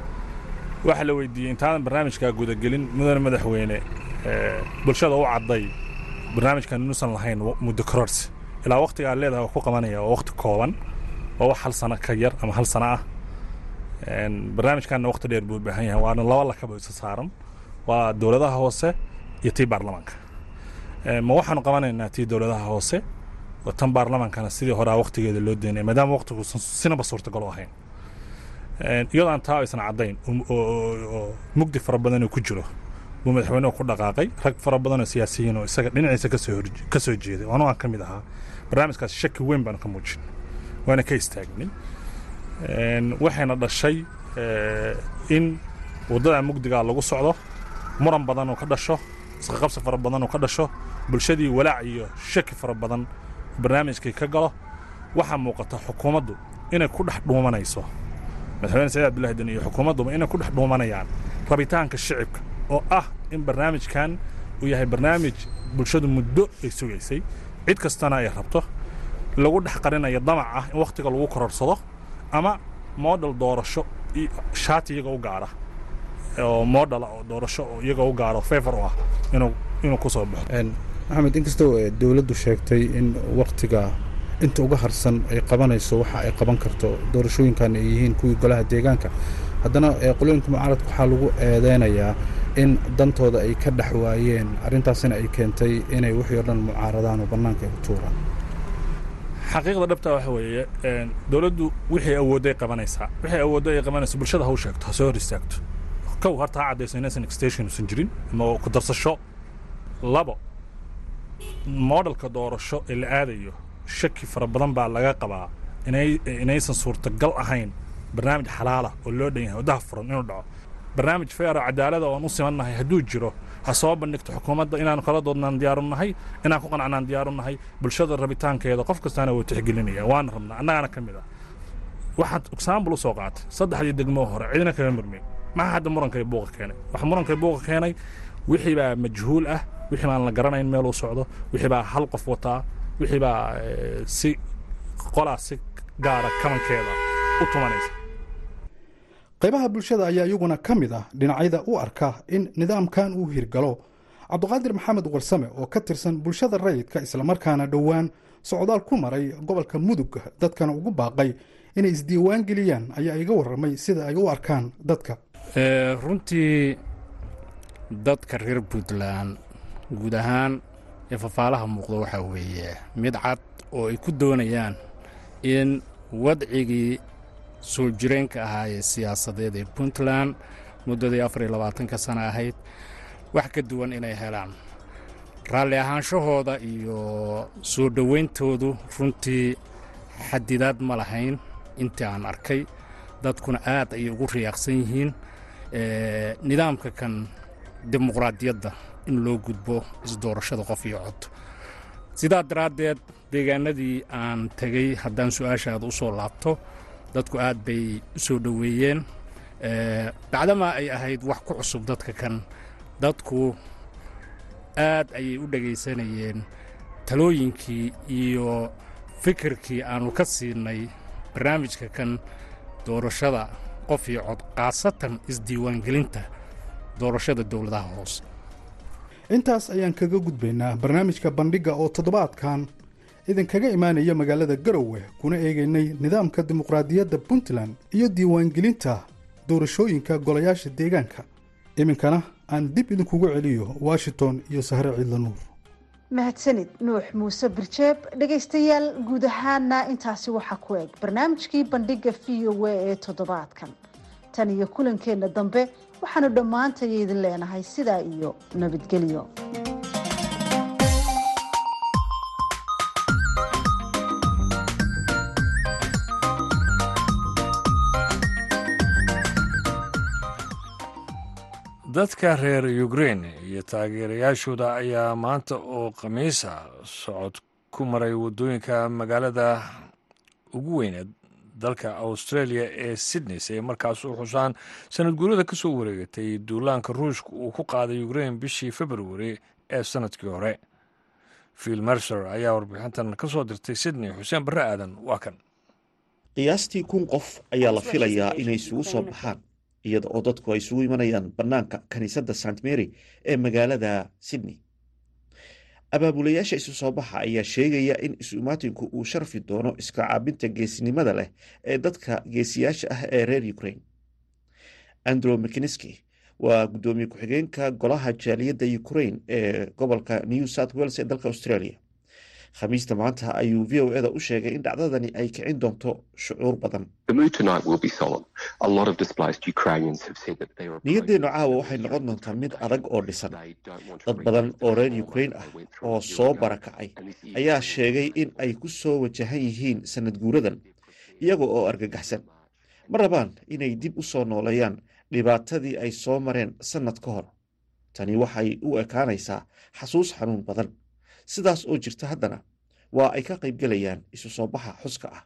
waxaa la weydiiyey intaadan barnaamijkaa gudagelin mudane madaxweyne bulshada u cadday barnaamijkan inuusan lahayn muddo kororsi ilaa waktigaa leedahay ku qabanaya waa wakti kooban waa wax hal sano ka yar ama hal sano ah. Barnaamijkanna wakti dheer buu baahan yahay waana laba lakaba isa saaran. Waa dowladaha hoose iyo tii baarlamaanka ma waxaanu qabanaynaa tii dowladaha hoose? Oo tan baarlamaankana sidii horaa waktigeeda loo deynaya maadaama waktigu sinaba suurtagal ahayn. Iyadoo aan taa aysan caddayn oo mugdi fara badan uu ku jiro buu madaxweynuhu ku dhaqaaqay. Rag fara badan oo siyaasiyiin oo isaga dhinaciisa ka soo jeeday. Anuu aan ka mid ahaa. Barnaamijkaas shaki weyn baanu ka muujin. Waana ka istaagnay waxayna dhashay in waddada mugdigaa lagu socdo muran badan oo ka dhasho isqaqabsi fara badan oo ka dhasho bulshadii walaac iyo shaki fara badan barnaamijkii ka galo. Waxaa muuqata xukuumaddu inay ku dhex dhuumanayso. Madaxweyne saciid abdullahi deni iyo xukuumadduba inay ku dhex dhuumanayaan rabitaanka shicibka oo ah in barnaamijkan uu yahay barnaamij bulshadu muddo ay sugaysay. Cid kastana ay rabto lagu dhex qarinayo damac ah in wakhtiga lagu kororsado ama moodhal doorasho shaati iyaga u gaara oo moodhala oo doorasho oo iyaga u gaaro favor u ah inuu ku soo baxo. Maxamed inkastoo dowladdu sheegtay in wakhtiga inta uga harsan ay qabanayso waxa ay qaban karto doorashooyinkan ay yihiin kuwii golaha deegaanka. Haddana qolooyinka mucaaradka waxaa lagu eedeynayaa in dantooda ay ka dhex waayeen. Arrintaasina ay keentay inay wixii oo dhan mucaaradaan oo bannaanka ay ku tuuraan. Xaqiiqda dhabta waxa weeye dowladdu wixii awoodday qabanaysaa. Wixii awooddo ay qabanayso bulshada ha u sheegto ha soo hor istaagto kow harta ha caddayso inaysan extension usan jirin ama ku darsasho labo moodhalka doorasho ee la aadayo. Shaki fara badan baa laga qabaa inay inaysan suurtagal ahayn barnaamij xalaala oo loo dhan yahay waddaha furan inuu dhaco barnaamij feer oo cadaalada oon u simannahay hadduu jiro ha soo bandhigto xukuumadda inaanu kala doodnaan diyaaru nahay inaan ku qanacnaan diyaaru nahay bulshada rabitaankeeda qof kastaana wuu tixgelinaya waana rabnaa annagana ka mid ah waxaad exaambul u soo qaatay saddexdii degmoo hore cidina kaga murmay maxaa hadda murankay buuqa keenay? Waxa murankay buuqa keenay wixii baa majhuul ah wixii baan la garanayn meel uu socdo wixii baa hal qof wataa wixii baa si qolaa si gaara kabankeeda u tumanaysa qaybaha bulshada ayaa iyaguna ka mid ah dhinacyada u arka in nidaamkan uu hirgalo. Cabduqaadir maxamed warsame oo ka tirsan bulshada rayidka islamarkaana dhowaan socdaal ku maray gobolka mudug dadkana ugu baaqay inay isdiiwaan geliyaan ayaa iga warramay sida ay u arkaan dadka. Runtii dadka reer puntland guud ahaan ee fafaalaha muuqda waxaa weeye mid cad oo ay ku doonayaan in wadcigii soo jireenka ahaa ee siyaasadeed ee puntland muddadii afar iyo labaatanka sana ahayd wax ka duwan inay helaan. Raalli ahaanshahooda iyo soo dhowayntoodu runtii xadidaad ma lahayn. Intii aan arkay dadkuna aad ayay ugu riyaaqsan yihiin nidaamka kan dimuqraadiyadda in loo gudbo isdoorashada qof iyo cod. Sidaa daraaddeed deegaanadii aan tegey haddaan su'aashaada u soo laabto dadku aad bay u soo dhoweeyeen. Bacdamaa ay ahayd wax ku cusub dadka kan. Dadku aad ayay u dhegaysanayeen talooyinkii iyo fikirkii aannu ka siinay barnaamijka kan doorashada qof iyo cod khaasatan isdiiwaangelinta doorashada dowladaha hoose. Intaas ayaan kaga gudbaynaa barnaamijka bandhigga oo toddobaadkan idinkaga imaanaya magaalada garowe kuna eegaynay nidaamka dimuqraadiyadda puntland iyo diiwaangelinta doorashooyinka golayaasha deegaanka. Iminkana aan dib idinkugu celiyo washington iyo sahre ciidla nuur. Mahadsanid nuux muuse birjeeb dhegaystayaal guud ahaana intaasi waxaa ku eg. Barnaamijkii bandhigga v o a ee toddobaadkan. Tan iyo kulankeenna dambe waxaanu dhammaantaya idin leenahay sidaa iyo nabadgelyo dadka reer ukrein iyo taageerayaashooda ayaa maanta oo khamiisa socod ku maray waddooyinka magaalada ugu weyneed dalka australia ee sydney si ay markaas u xusaan sanad guurada ka soo wareegatay duulaanka ruushka uu ku qaaday ukrein bishii februari ee sannadkii hore. Phil mercer ayaa warbixintan ka soo dirtay sydney. Xuseen barre aadan waa kan. Qiyaastii kun qof ayaa la filayaa inay isugu soo baxaan iyada oo dadku ay isugu imanayaan bannaanka kiniisadda st mary ee magaalada sydney. Abaabulayaasha isu soo baxa ayaa sheegaya in isu-imaatinku uu sharfi doono iska caabinta geesinimada leh ee dadka geesiyaasha ah ee reer ukrain andrew mckinski waa guddoomiye ku-xigeenka golaha jaaliyadda ukrain ee gobolka new south wales ee dalka australia khamiista maanta ayuu v o eda u sheegay in dhacdadani ay kicin doonto shucuur badan. Niyadeennu caawa waxay noqon doontaa mid adag oo dhisan. Dad badan oo reer ukrain ah oo soo barakacay ayaa sheegay in ay ku soo wajahan yihiin sanad guuradan iyaga oo argagaxsan. Ma rabaan inay dib u soo nooleeyaan dhibaatadii ay soo mareen sannad ka hor. Tani waxay u ekaanaysaa xasuus xanuun badan sidaas oo jirta haddana waa ay ka qaybgelayaan isu soo baxa xuska ah.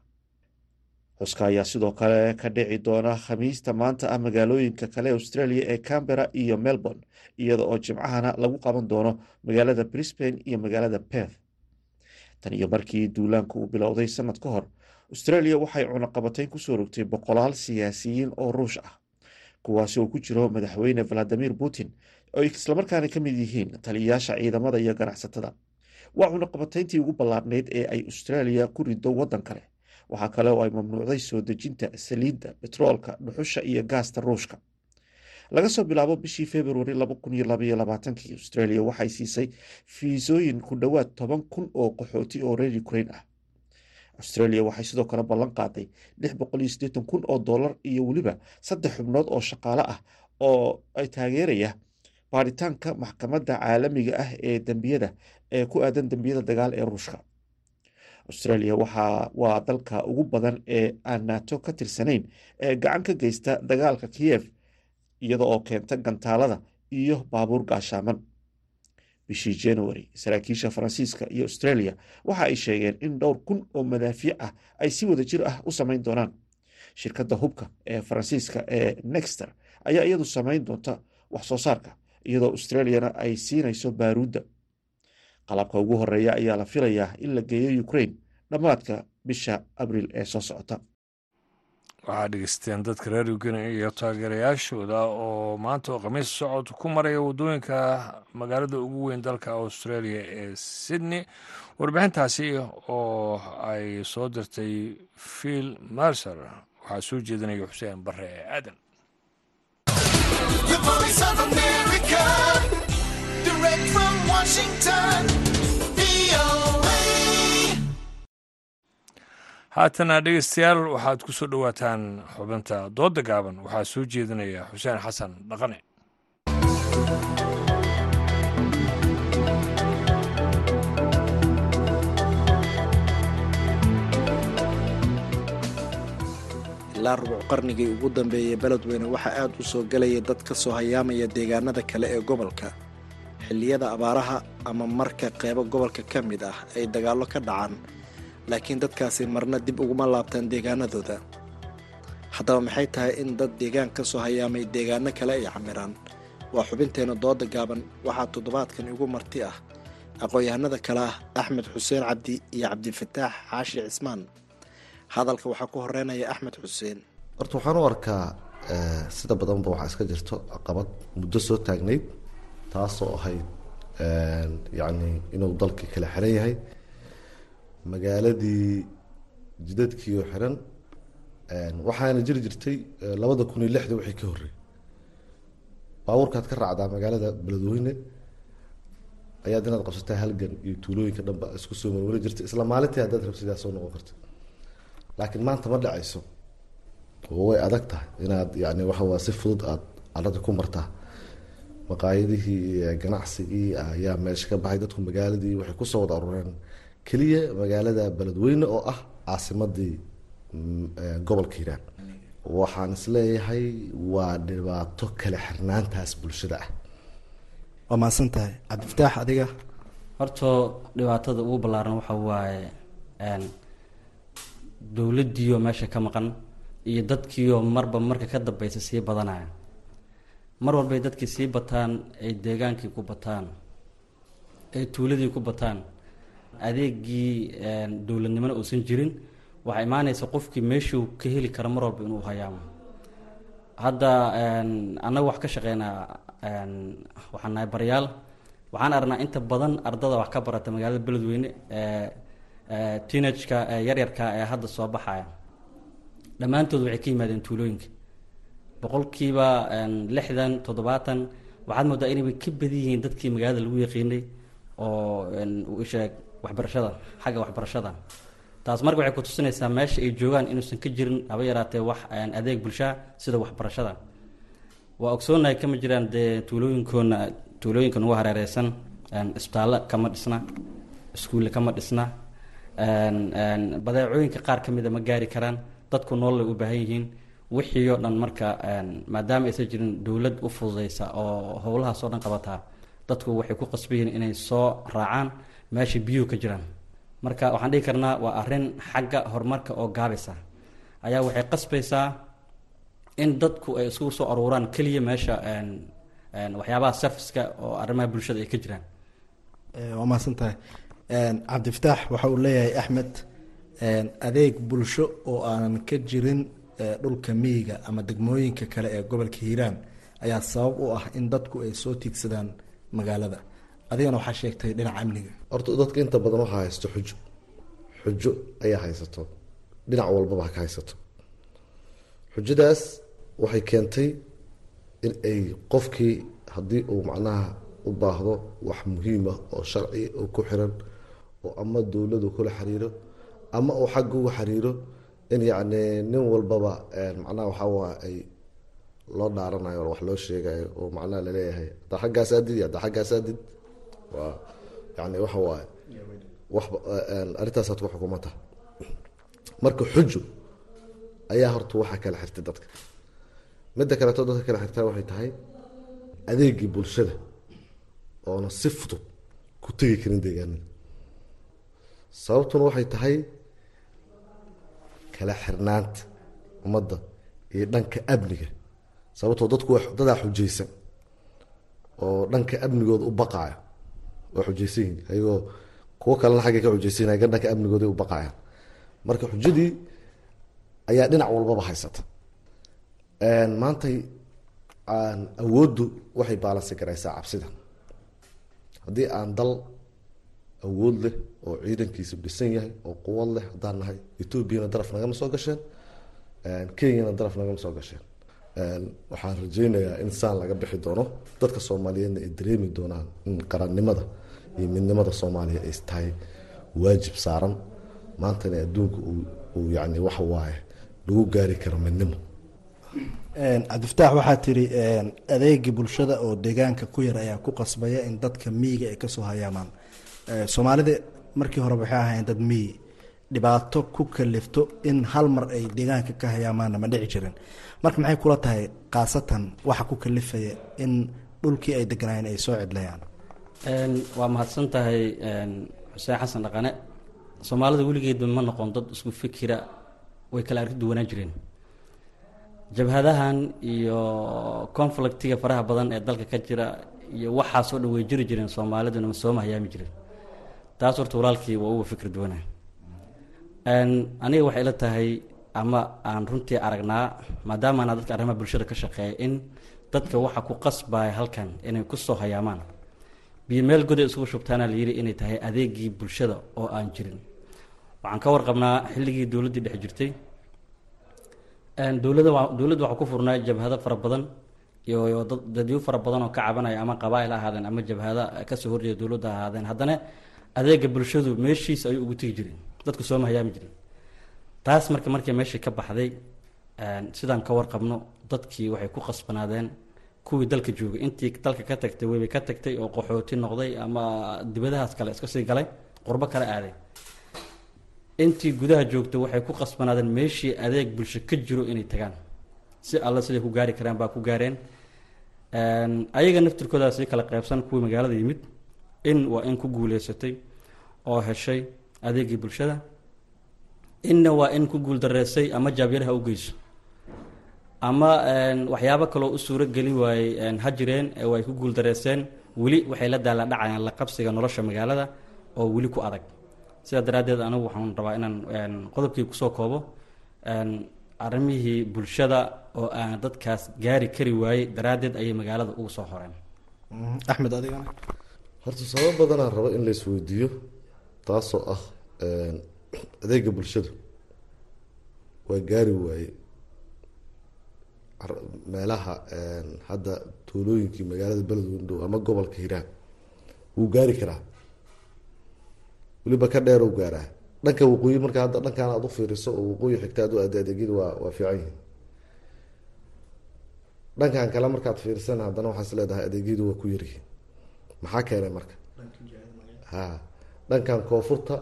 Xuska ayaa sidoo kale ka dhici doona khamiista maanta ah magaalooyinka kale australia ee cambera iyo melbourne iyada oo jimcahana lagu qaban doono magaalada brisbane iyo magaalada perth. Tan iyo markii duulaanku uu bilowday sannad ka hor australia waxay cunaqabatayn ku soo rogtay boqolaal siyaasiyiin oo ruush ah kuwaasi oo ku jiro madaxweyne valadimir putin oo ay islamarkaana ka mid yihiin taliyayaasha ciidamada iyo ganacsatada waa cunaqabatayntii ugu ballaarnayd ee ay australia ku rido waddan kale. Waxaa kale oo ay mamnuucday soo dejinta saliidda betroolka dhuxusha iyo gaasta ruushka. Laga soo bilaabo bishii februari australia waxay siisay fiisooyin ku dhowaad toban kun oo qaxooti oo reer ukrain ah. Australia waxay sidoo kale ballan qaaday kun oo dollar iyo weliba saddex xubnood oo shaqaale ah oo ay taageeraya baaritaanka maxkamadda caalamiga ah ee dembiyada ee ku aadan dembiyada dagaal ee ruushka. Australia waa dalka ugu badan ee aan nato ka tirsanayn ee gacan ka geysta dagaalka kiyev iyada oo keenta gantaalada iyo baabuur gaashaaman bishii january saraakiisha faransiiska iyo australia waxa ay sheegeen in dhowr kun oo madaafiic ah ay si wada jir ah u samayn doonaan. Shirkadda hubka ee faransiiska ee nexter ayaa iyadu samayn doonta wax soo saarka iyadoo australiana ay siinayso baaruudda qalabka ugu horreeya ayaa la filayaa in la geeyo ukraine dhammaadka bisha abriil ee soo socota. Waxaa dhegeysteen dadka reer ugeni iyo taageerayaashooda oo maanta oo khamiis socod ku maraya waddooyinka magaalada ugu weyn dalka australia ee sydney. Warbixintaasi oo ay soo dirtay phil mercer waxaa soo jeedinaya xuseen bare ee aadan haatana dhegeystayaal waxaad ku soo dhowaataan xubinta dooda gaaban. Waxaa soo jeedinaya xuseen xasan dhaqane ilaa rubuc qarnigii ugu dambeeyey beledweyne waxaa aad u soo gelaya dad ka soo hayaamaya deegaanada kale ee gobolka. Xilliyada abaaraha ama marka qeybo gobolka ka mid ah ay dagaallo ka dhacaan laakiin dadkaasi marna dib uguma laabtaan deegaanadooda. Haddaba maxay tahay in dad deegaan ka soo hayaamay deegaano kale ay camiraan? Waa xubinteenna dooda gaaban waxaa toddobaadkan igu marti ah. Aqoon-yahanada kale ah axmed xuseen cabdi iyo cabdifataax xaashi cismaan hadalka waxaa ku horeynaya axmed xuseen. Horta waxaan u arkaa sida badanba waxaa iska jirto caqabad muddo soo taagnayd taasoo ahayd yacni inuu dalkii kala xiran yahay. Magaaladii jidadkiioo xiran waxaana jiri jirtay labada kun iyo lixda wixii ka horrey baabuurkaad ka raacdaa magaalada beledweyne ayaad inaad qabsataa halgan iyo tuulooyinka dhanba isku soo marwari jirtay. Isla maalintii haddaad rabsidaa soo noqon karta laakiin maanta ma dhacayso. Oo way adag tahay inaad yani waxawaa si fudud aad arada ku martaa. Maqaayadihii ganacsigii ayaa meesha ka baxay dadku magaaladii waxay ku soo wada arureen keliya magaalada beledweyne oo ah caasimadii gobolka hiiraan. Waxaan is leeyahay waa dhibaato kala xirnaantaas bulshada ah. Waa mahadsan tahay. Cabdifataax adiga. Horto dhibaatada ugu ballaaran waxa waaye dowladdiioo meesha ka maqan iyo dadkiioo marba marka ka dambeysa sii badanaya. Mar walbay dadkii sii bataan ay deegaankii ku bataan ay tuuladii ku bataan adeegii dowladnimona uusan jirin waxaa imaanaysa qofkii meeshuu ka heli kara mar walba inuu hayaamo hadda annaga wax ka shaqeynaa waxaan nahay baryaal. Waxaan aragnaa inta badan ardada wax ka barata magaalada beledweyne teenageka yaryarka ee hadda soo baxaya. Dhammaantood waxay ka yimaadeen tuulooyinka. Boqolkiiba lixdan toddobaatan. Waxaad moodaa inayba ka badan yihiin dadkii magaalada lagu yaqiinay oo sheeg waxbarashada xagga waxbarashada. Taas marka waxay kutusinaysaa meesha ay joogaan inuusan ka jirin haba yaraatee wax adeeg bulshaa sida waxbarashada. Waa ogsoonahay kama jiraan dee tuulooyinkoona tuulooyinka ugu hareereysan isbitaallo kama dhisna iskuulle kama dhisna badeecooyinka qaar ka mida ma gaari karaan. Dadku nololay u baahan yihiin. Wixii oo dhan marka maadaama aysan jirin dowlad u fududeysa oo howlahaas oo dhan qabataa dadku waxay ku qasban yihiin inay soo raacaan meesha biyuhu ka jiraan. Marka waxaan dhihi karnaa waa arrin xagga horumarka oo gaabisa ayaa waxay qasbaysaa in dadku ay isugu soo aruuraan keliya meesha waxyaabaha serviceka oo arrimaha bulshada ay ka jiraan. Waa mahadsan tahay cabdifataax waxa uu leeyahay axmed adeeg bulsho oo aanan ka jirin dhulka miyiga ama degmooyinka kale ee gobolka hiiraan ayaa sabab u ah in dadku ay soo tiigsadaan magaalada. Adigana waxaa sheegtay dhinaca amniga. Horta dadka inta badan waxaa haysto xujo. Xujo ayaa haysato. Dhinac walbaba ka haysato. Xujadaas waxay keentay in ay qofkii haddii uu macnaha u baahdo wax muhiima oo sharci oo ku xiran oo ama dowladu kula xiriiro ama uu xagga uga xiriiro in yacni nin walbaba macnaha waxaa waa ay loo dhaaranayo wax loo sheegayo oo macnaha la leeyahay haddaa xaggaas aadid haddaa xaggaas aadid waa yani waxa waaye wax arrintaasaad ku xukumata. Marka xujo ayaa horta waxaa kala xirtay dadka. Midda kaleeto dadka kala xirtaa waxay tahay adeegii bulshada oona si fudud ku tegi karin deegaanada sababtuna waxay tahay kala xirnaanta ummadda iyo dhanka amniga. Sababtoo dadku dadaa xujaysan oo dhanka amnigooda u baqaayo waa xujaysan yihiin ayagoo kuwo kalena xaggay ka xujaysan yahin dhanka amnigooda u baqaayaan. Marka xujadii ayaa dhinac walbaba haysata. Maantay awooddu waxay baalansi garaysaa cabsida haddii aan dal awood leh oo ciidankiisa dhisan yahay oo quwad leh haddaan nahay. Etoobiyana daraf nagama soo gasheen kenyana daraf nagama soo gasheen. Waxaan rajeynayaa in saan laga bixi doono dadka soomaaliyeedna ay dareemi doonaan in qarannimada iyo midnimada soomaaliya ay tahay waajib saaran. Maantana adduunka uu yani waxa waaye lagu gaari karo midnimo. Cabdifataax waxaa tiri adeegii bulshada oo deegaanka ku yar ayaa ku qasbaya in dadka miyiga ay ka soo hayaamaan soomaalida markii hore waxay ahayn dad miyi dhibaato ku kalifto in hal mar ay deegaanka ka hayaamaanna ma dhici jirin. Marka maxay kula tahay khaasatan waxa ku kalifaya in dhulkii ay deganaayeen ay soo cidlayaan? Waa mahadsan tahay xuseen xasan dhaqane. Soomaalida weligeedba ma noqon dad isku fikira way kala arki duwanaan jireen. Jabhadahan iyo conflictiga faraha badan ee dalka ka jira iyo waxaasoo dhan way jiri jireen soomaaliduna sooma hayaami jiren taas horta walaalkii waa uga fikir duwanaa aniga waxay ila tahay ama aan runtii aragnaa maadaama dadka arrimaha bulshada ka shaqeeya in dadka waxa ku qasbaya halkan inay ku soo hayaamaan. Biyo meel goday isugu shubtaana la yidhi inay tahay adeegii bulshada oo aan jirin. Waxaan ka warqabnaa xilligii dowladdii dhex jirtay. Dowlada dowladda waxaa ku furnaa jabhado fara badan iyo dadyo fara badan oo ka cabanaya ama qabaail ahaadeen ama jabhada ka soo horjeeda dowladda ahaadeen. Haddana adeega bulshadu meeshiisa ayuu ugu tegi jireen dadku sooma hayaami jiren taas marka markii meeshii ka baxday sidaan ka warqabno dadkii waxay ku qasbanaadeen kuwii dalka joogay. Intii dalka ka tagtay weybay ka tagtay oo qaxooti noqday ama dibadahaas kale iska sii galay qurbo kale aaday. Intii gudaha joogta waxay ku qasbanaadeen meeshii adeeg bulsho ka jiro inay tagaan. Si alla siday ku gaari karaan baa ku gaareen. Ayaga naftirkoodaa sii kala qeybsan kuwii magaalada yimid in waa in ku guuleysatay oo heshay adeegii bulshada. Inna waa in ku guul dareysay ama jaabyaraha u geyso. Ama waxyaabo kaloo u suuro geli waayey ha jireen way ku guul dareyseen weli waxay la daala dhacayaan la qabsiga nolosha magaalada oo weli ku adag. Sidaa daraaddeed anigu waxaan rabaa inaan qodobkii ku soo koobo. Arrimihii bulshada oo aan dadkaas gaari kari waayey daraaddeed ayay magaalada ugu soo horeen. Axmed adigana horta sabab badanaa rabo in la isweydiiyo taasoo ah adeega bulshadu. Waa gaari waaye. Meelaha hadda tuulooyinkii magaalada beledweyne ama gobolka hiiraan wuu gaari karaa. Weliba ka dheerow gaaraa. Dhanka waqooyi marka hadda dhankan aad u fiiriso oo waqooyi xigta aad u aada adeegyada waa waa fiican yihiin. Dhankan kale markaad fiirsana haddana waxaas leedahay adeegyadu waa ku yaryihiin maxaa keenay marka? Ha dhankan koonfurta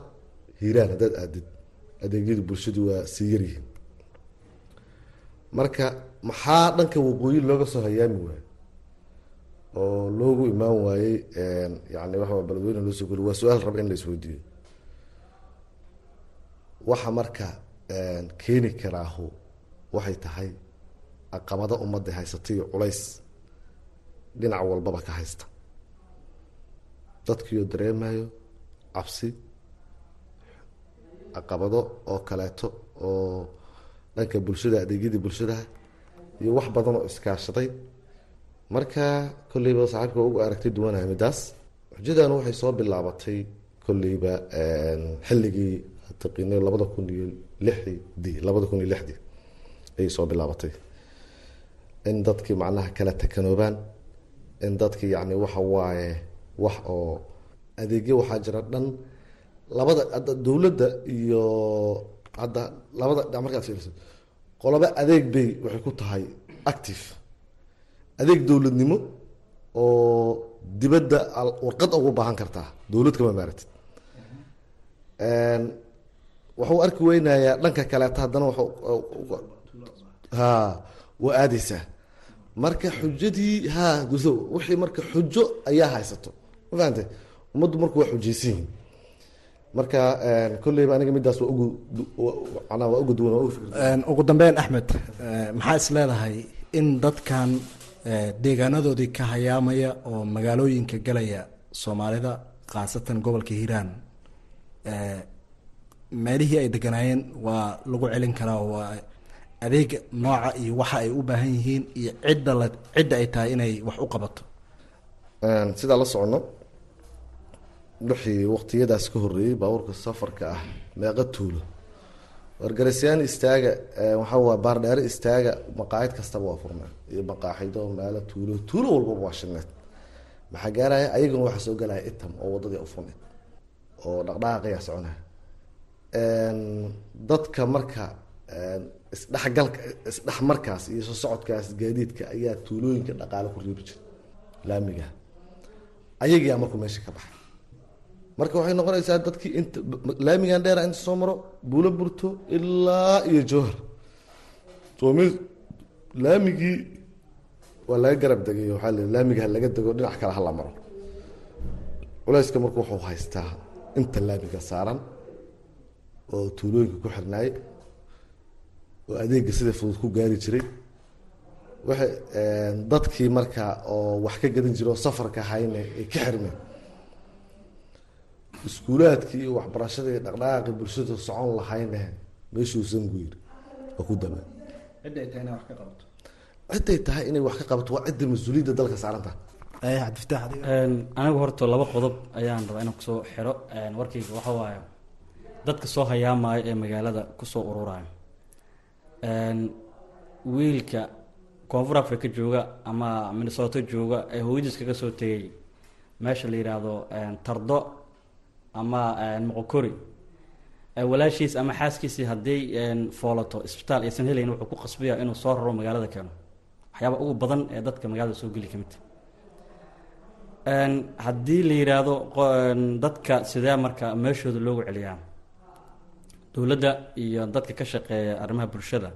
hiiraan haddaad aadid. Adeegyadu bulshadu waa sii yaryihiin marka maxaa dhanka waqooyi looga soo hayaami waayo oo loogu imaan waayey yani waxa beledweyne loo soo geli waa su'aal raba in la isweydiiyo waxa marka keeni karaahu waxay tahay caqabado ummadda haysatay culays. Dhinac walbaba ka haysta dadkiioo dareemayo cabsi caqabado oo kaleeto oo dhanka bulshada adeegyadii bulshadaha iyo wax badan oo iskaashaday marka kolleyba saaxiibka ugu aragtay duwanahay midaas xujadan waxay soo bilaabatay kolleyba xilligii taqiinay labada kun iyo lixdii labada kun iyo lixdii ayay soo bilaabatay. In dadkii macnaha kala takanoobaan in dadkii yacni waxa waaye wax oo adeegyo waxaa jira dhan labada hadda dowladda iyo hadda labada dhinac markaad fiiriso qoloba adeeg bay waxay ku tahay active. Adeeg dowladnimo oo dibadda warqad ugu baahan kartaa dowlad kama maaratid waxuu arki weynayaa dhanka kaleeta haddana ha waa aadeysaa marka xujadii ha guso wixii marka xujo ayaa haysato ma fahante ummaddu marku waa xujaysan yihiin marka kolleyba aniga midaas waa ugu manaa waa uga duwan ugu dambeyn axmed maxaa is leedahay in dadkan deegaanadoodii ka hayaamaya oo magaalooyinka galaya soomaalida khaasatan gobolka hiiraan meelihii ay deganaayeen waa lagu celin karaa waa adeega nooca iyo waxa ay u baahan yihiin iyo cidda la cidda ay tahay inay wax u qabato. Sidaa la socono wixii waqtiyadaas ka horreeyey baabuurka safarka ah meeqa tuulo. Wargarasyaan istaaga waxaa waa baardheere istaaga maqaacid kastaba waa furnaa iyo maqaaxido meelo tuulo tuulo walbaba waa shineed maxaa gaaraya ayaguna waxaa soo galaya itam oo wadadii u furneed oo dhaqdhaqaaqayaa soconaya dadka marka isdhexgalka isdhexmarkaas iyo soo socodkaas gaadiidka ayaa tuulooyinka dhaqaale ku reebi jira laamiga. Ayagiyaa markuu meesha ka baxay marka waxay noqonaysaa dadkii inta laamigan dheera inta soo maro buulo burto ilaa iyo jowhar soom laamigii waa laga garab degay waxaa la laamiga ha laga dego dhinac kale hala maro. Culayska marka wuxuu haystaa inta laamiga saaran oo tuulooyinka ku xirnaay oo adeega sida fudud ku gaari jiray. Waxay dadkii marka oo wax ka gadan jira oo safarka hayne ay ka xirmeen iskuulaadkii iyo waxbarashadii iyo dhaqdhaqaaqii bulshada socon lahayne meeshuusan guyir oo ku tahay inay wax ka qabato ciday tahay inay wax ka qabato waa cidda mas'uuliyadda dalka saaranta cabdifataax adiga. Anigu horta laba qodob ayaan rabaa inaan ku soo xiro. Warkayga waxa waaye dadka soo hayaamaayo ee magaalada ku soo ururayo wiilka koonfur africa jooga ama minnesota jooga ee hooyadiis kaga soo tegay meesha la yidhaahdo tardo ama moqokori walaashiis ama xaaskiisii hadday foolato isbitaal aysan helayn wuxuu ku qasbaya inuu soo raro magaalada keeno. Waxyaaba ugu badan ee dadka magaalada soo geli ka mid haddii la yidhaahdo dadka sidee marka meeshooda loogu celiyaa? Dowladda iyo dadka ka shaqeeya arrimaha bulshada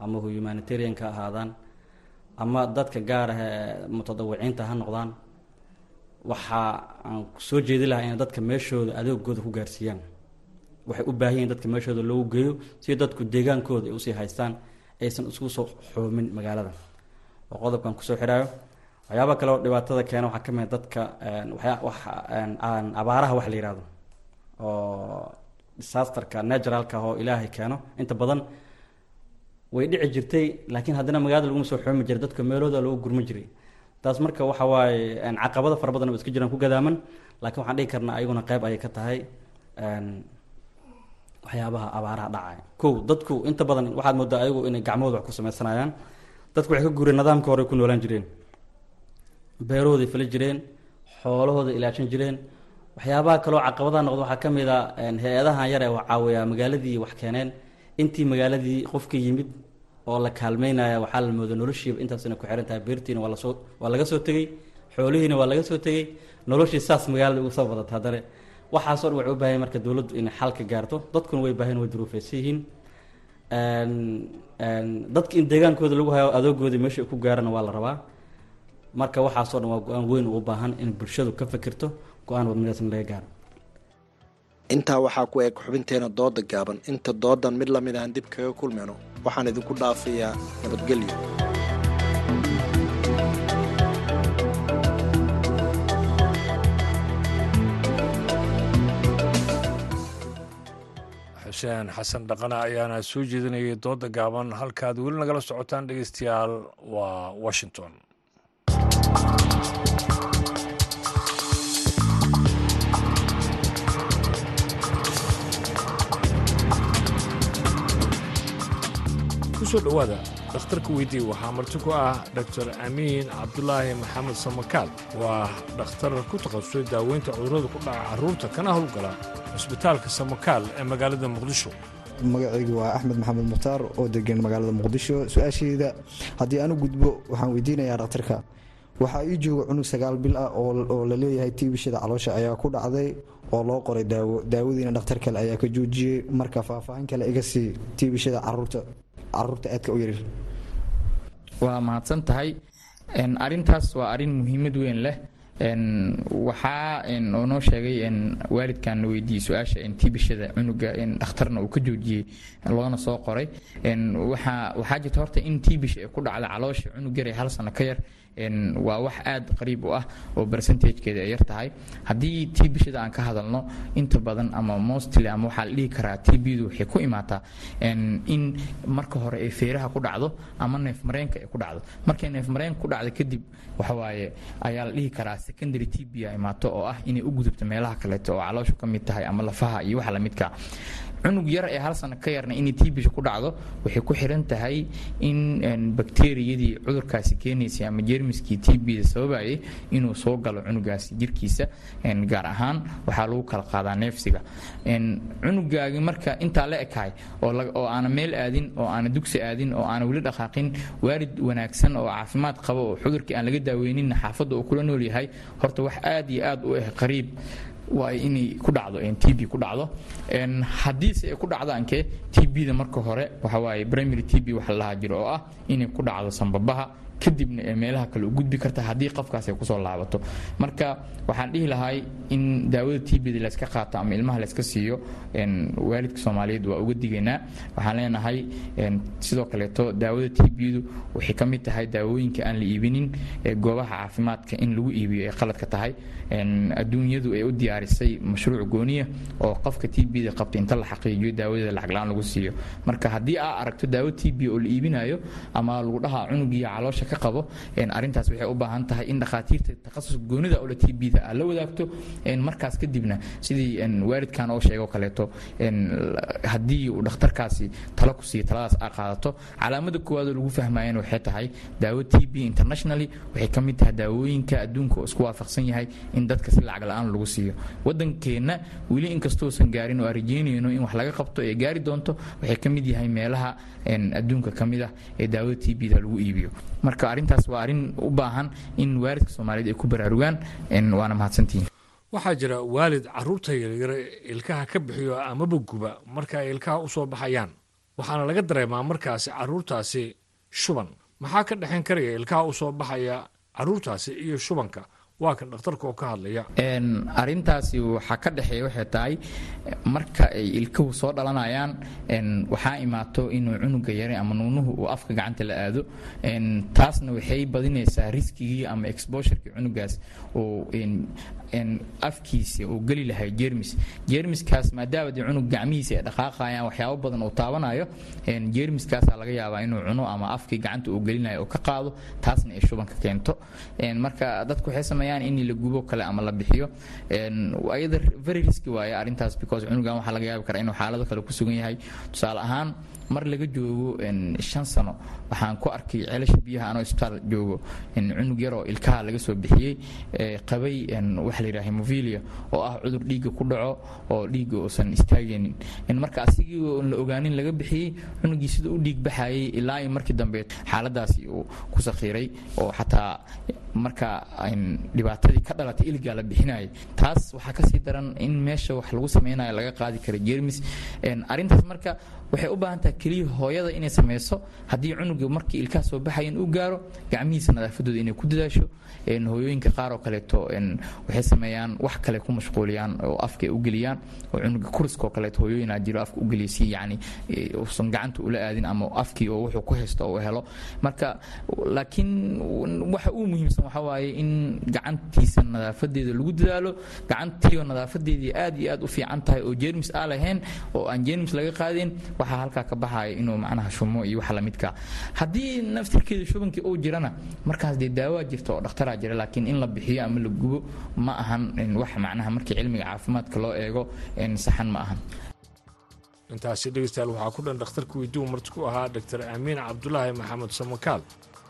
ama humanitarianka ahaadaan ama dadka gaar ah mutadawiciinta ha noqdaan waxaa aan soo jeedi lahaa inay dadka meeshooda adeegooda ku gaarsiiyaan. Waxay u baahan yihiin dadka meeshooda loogu geeyo si dadku deegaankooda ay u sii haystaan aysan isku soo xoomin magaalada. Oo qodobkan ku soo xiraayo waxyaaba kale oo dhibaatada keena waxaa ka mid dadka abaaraha wax la yihahdo oo disasterka naturalka oo ilaahay keeno. Inta badan way dhici jirtay laakiin haddana magaalada laguma soo xoomi jiray dadka meelooda loogu gurma jiray taas marka waxa waaye caqabado fara badan oo iska jiraan ku gadaaman laakiin waxaan dhihi karnaa ayaguna qeyb ayay ka tahay waxyaabaha abaaraha dhacaya. Kow dadku inta badan waxaad moodaa ayagu inay gacmahooda wax ku sameysanayaan dadku waxay ka guureen nidaamka hore ku noolaan jireen. Beerahooday fali jireen xoolahooda ilaashan jireen. Waxyaabaha kaloo caqabadaha noqda waxaa ka mid a hay'adahan yar ee caawiyaa magaaladii wax keeneen. Intii magaaladii qofka yimid oo la kaalmeynaya waxaa la mooda noloshiiba intaasina ku xiran tahay. Beertiina waa la soo waa laga soo tegey. Xoolihiina waa laga soo tegey. Noloshii saas magaalada ugu soo badata haddana. Waxaasoo dhan waxay u baahan marka dowladdu inay xalka gaarto. Dadkuna way baahan way duruufaysan yihiin dadka in deegaankooda lagu hayo adoogooda meesha ku gaarana waa la rabaa. Marka waxaasoo dhan waa go'aan weyn u baahan in bulshadu ka fikirto. Go'aan wadmadaasna laga gaaro intaa waxaa ku eg xubinteena dooda gaaban. Inta doodan mid la mid ahan dib kaga kulmayno waxaan idinku dhaafayaa nabadgelyo. Xuseen xasan dhaqane ayaana soo jeedinayay dooda gaaban. Halkaad weli nagala socotaan dhegeystayaal waa washington ku soo dhowaada. Dhakhtarka weydii waxaa marti ku ah dor amiin cabdulaahi maxamed samakaal. Waa dhakhtar ku takhasusay daaweynta cudurrada ku dhaca carruurta kana howlgala cusbitaalka samakaal ee magaalada muqdisho. Magacaygu waa axmed maxamed mukhtaar oo degan magaalada muqdisho. Su'aashayda haddii aanu gudbo waxaan weydiinayaa dhakhtarka. Waxaa ii jooga cunug sagaal bil ah oo la leeyahay tiibishada caloosha ayaa ku dhacday oo loo qoray daawo daawadiina dhakhtar kale ayaa ka joojiyey. Marka faahfaahin kale iga sii tiibishada carruurta carruurta aadka u yaryar. Waa mahadsan tahay. Arintaas waa arrin muhiimad weyn leh. Waxaa oo noo sheegay waalidkan na weydiiyey su'aasha tiibishada cunuga dhakhtarna uu ka joojiyey loona soo qoray. Waxaa jirta horta in tiibisha ku dhacda caloosha cunug yar hal sano ka yar waa wax aad qariib u ah oo percentagekeeda ay yar haddii tbishada aan ka hadalno inta badan ama mostly ama waxaa la dhihi karaa tbdu waxay ku imaataa in marka hore ay feeraha ku dhacdo ama neefmareenka ay ku dhacdo. Markay neefmareenka ku dhacdo kadib waxawaaye ayaa la dhihi karaa secondary tb a imaato oo ah inay u gudubto meelaha kaleeto oo calooshu ka mid tahay ama lafaha iyo waxa lamidka cunug yar ee hal sano ka yarna inay tbisha ku dhacdo waxay ku xiran tahay in bakteriyadii cudurkaasi keenaysay ama jermiskii tbda sababayay inuu soo galo cunugaasi jirkiisa gaar ahaan waxaa lagu kala qaadaa neefsiga. Cunugaagi marka intaa la ekahay oo aana meel aadin oo aana dugsi aadin oo aana weli dhaqaaqin waalid wanaagsan oo caafimaad qaba oo cudurkii aan laga daaweynin xaafadda uu kula nool yahay horta wax aad iyo aad u ah qariib waa inay ku dhacdo tb ku dhacdo. Haddiise ay ku dhacdo ankee tbda marka hore waxa waaye primary tb waxa la lahaa jiro oo ah inay ku dhacdo sambabaha kadibna ee meelaha kale u gudbi karta haddii qofkaas ay ku soo laabato. Marka waxaan dhihi lahay in daawada tbda layska qaato ama ilmaha layska siiyo waalidka soomaaliyeed waa uga digaynaa. Waxaan leenahay sidoo kaleeto daawada tbdu waxay ka mid tahay daawooyinka aan la iibinin goobaha caafimaadka in lagu iibiyo ay qaladka tahay. Adduunyadu ay u diyaarisay mashruuc gooniya oo qofka tbda qabta inta la xaqiijiyo daawadeeda lacag la'aan lagu siiyo. Marka haddii aa aragto daawo tb oo la iibinayo ama lagu dhahaa cunugiiyo caloosha ka qabo arintaas waxay u baahan tahay in dhakhaatiirta takhasus goonida oo la tbda aad la wadaagto markaas kadibna sidii waalidkan oo sheego kaleeto haddii uu dhakhtarkaasi talo ku siiyo taladaas aa qaadato calaamada koowaad oo lagu fahmayana waxay tahay daawo tb internationally waxay ka mid tahay daawooyinka adduunka oo isku waafaqsan yahay in dadka si lacag la'aan lagu siiyo. Wadankeenna weli inkastoosan gaarin oo aan rajeynayno in wax laga qabto ee gaari doonto waxay ka mid yahay meelaha adduunka ka mid ah ee daawada tbda lagu iibiyo. Marka arrintaas waa arrin u baahan in waalidka soomaaliyeed ay ku baraarugaan waana mahadsantihiin waxaa jira waalid carruurta yaryar ilkaha ka bixiyo amaba guba marka ay ilkaha u soo baxayaan. Waxaana laga dareemaa markaasi carruurtaasi shuban. Maxaa ka dhexayn karaya ilkaha u soo baxaya carruurtaasi iyo shubanka waa kan dhakhtarka ka hadlaya. Arintaasi waxaa ka dhexeeya waxay tahay marka ay ilkuhu soo dhalanayaan waxaa imaato inuu cunuga yare ama nuunuhu uu afka gacanta la aado. Taasna waxay badinaysaa riskigii ama exbosurkii cunugaas oo afkiisa uu geli lahay jermis. Jermiskaas maadaama dee cunug gacmihiisa ay dhaqaaqayaan waxyaabo badan uu taabanayo jermiskaasaa laga yaabaa inuu cuno ama afkii gacanta uu gelinayo uu ka qaado taasna ay shubanka keento. Marka dadku waxay sameeyaan in la gubo kale ama la bixiyo ayada very riski waaye arrintaas because cunugan waxaa laga yaabi karaa inuu xaalado kale ku sugan yahay. Tusaale ahaan mar laga joogo shan sano waxaan ku arkay ceelasha biyaha anoo isbitaal joogo. Cunug yaroo ilkaha laga soo bixiyey qabay wax waxa la yidhaha hemofilia oo ah cudur dhiigga ku dhaco oo dhiigga uusan istaagaynin. In marka asigii oon la ogaanin laga bixiyey cunugii sida u dhiig baxayay ilaa in markii dambe xaaladaasi uu ku sakhiiray oo xataa marka dhibaatadii ka dhalatay iligaa la bixinayay taas waxaa ka sii daran in meesha wax lagu sameynayo laga qaadi kara jermis arrintaas marka waxay u baahan tahay keliya hooyada inay sameyso haddii cunuga markii ilkaha soo baxayan u gaaro gacmihiisa nadaafadooda inay ku dadaasho hooyooyinka qaar oo kaleeto waxay sameeyaan wax kale ku mashquuliyaan oo afka u geliyaan. Oo cunuga kuriska oo kaleeto hooyooyinaa jiro afka u geliya si yacni uusan gacanta ula aadin ama afkii oo wuxuu ku haysto uu helo. Marka laakiin waxa uu muhiimsan waxa waaye in gacantiisa nadaafadeeda lagu dadaalo. Gacantiioo nadaafadeedii aad iyo aad u fiican tahay oo jermis aa lahayn oo aan jermis laga qaadin waxaa halkaa ka baxaya inuu macnaha shumo iyo wax lamidka haddii naftirkeeda shubankii uu jirana markaas dee daawaa jirta oo dhakhtaraa jira laakiin in la bixiyo ama la gubo ma ahan wax macnaha markii cilmiga caafimaadka loo eego saxan ma ahan. Intaasi dhegeystayaal waxaa ku dhan dhakhtarka weydiigu marti ku ahaa dr. Amiin cabdulaahi maxamed samakaal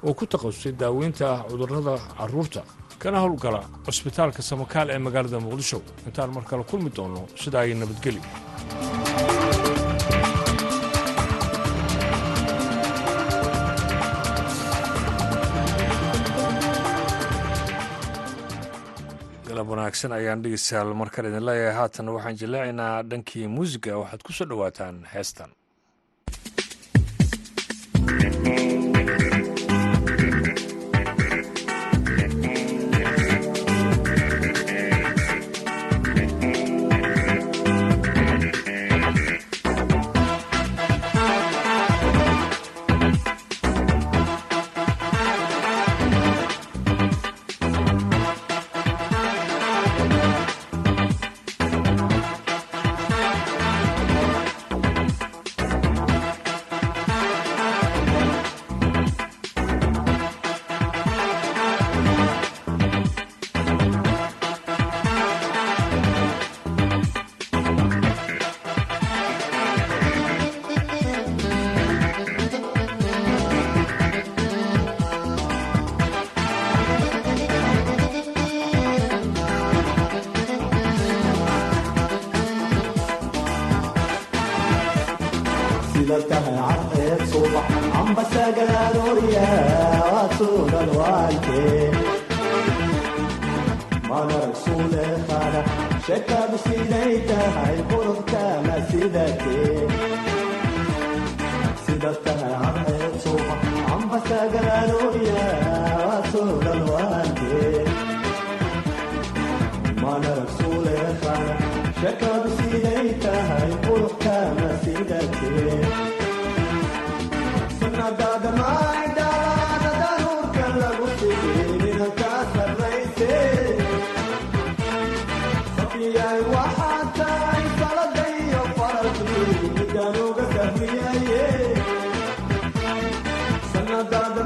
oo ku takhasusay daaweynta cudurrada carruurta kana howlgala cusbitaalka samakaal ee magaalada muqdisho. Intaan mar kale kulmi doonno sidaa ay nabadgeli galab wanaagsan ayaan dhegeystayaal markale idin leeyahay. Haatan waxaan jallaacaynaa dhankii muusiga waxaad ku soo dhowaataan heestan aadan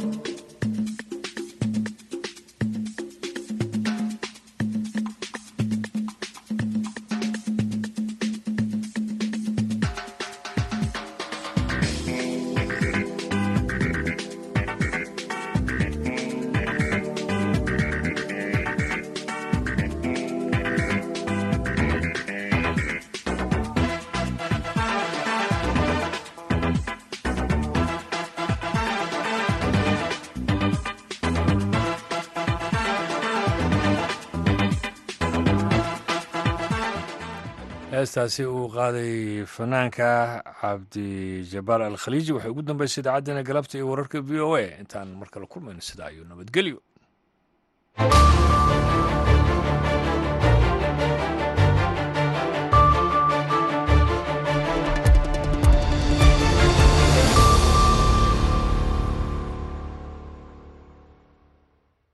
heestaasi uu qaaday fanaanka cabdijabaal al khaliiji waxay ugu dambeysay idaacaddeena galabta iyo wararka v o a. Intaan mar kale kulmayno sidaa iyo nabadgelyo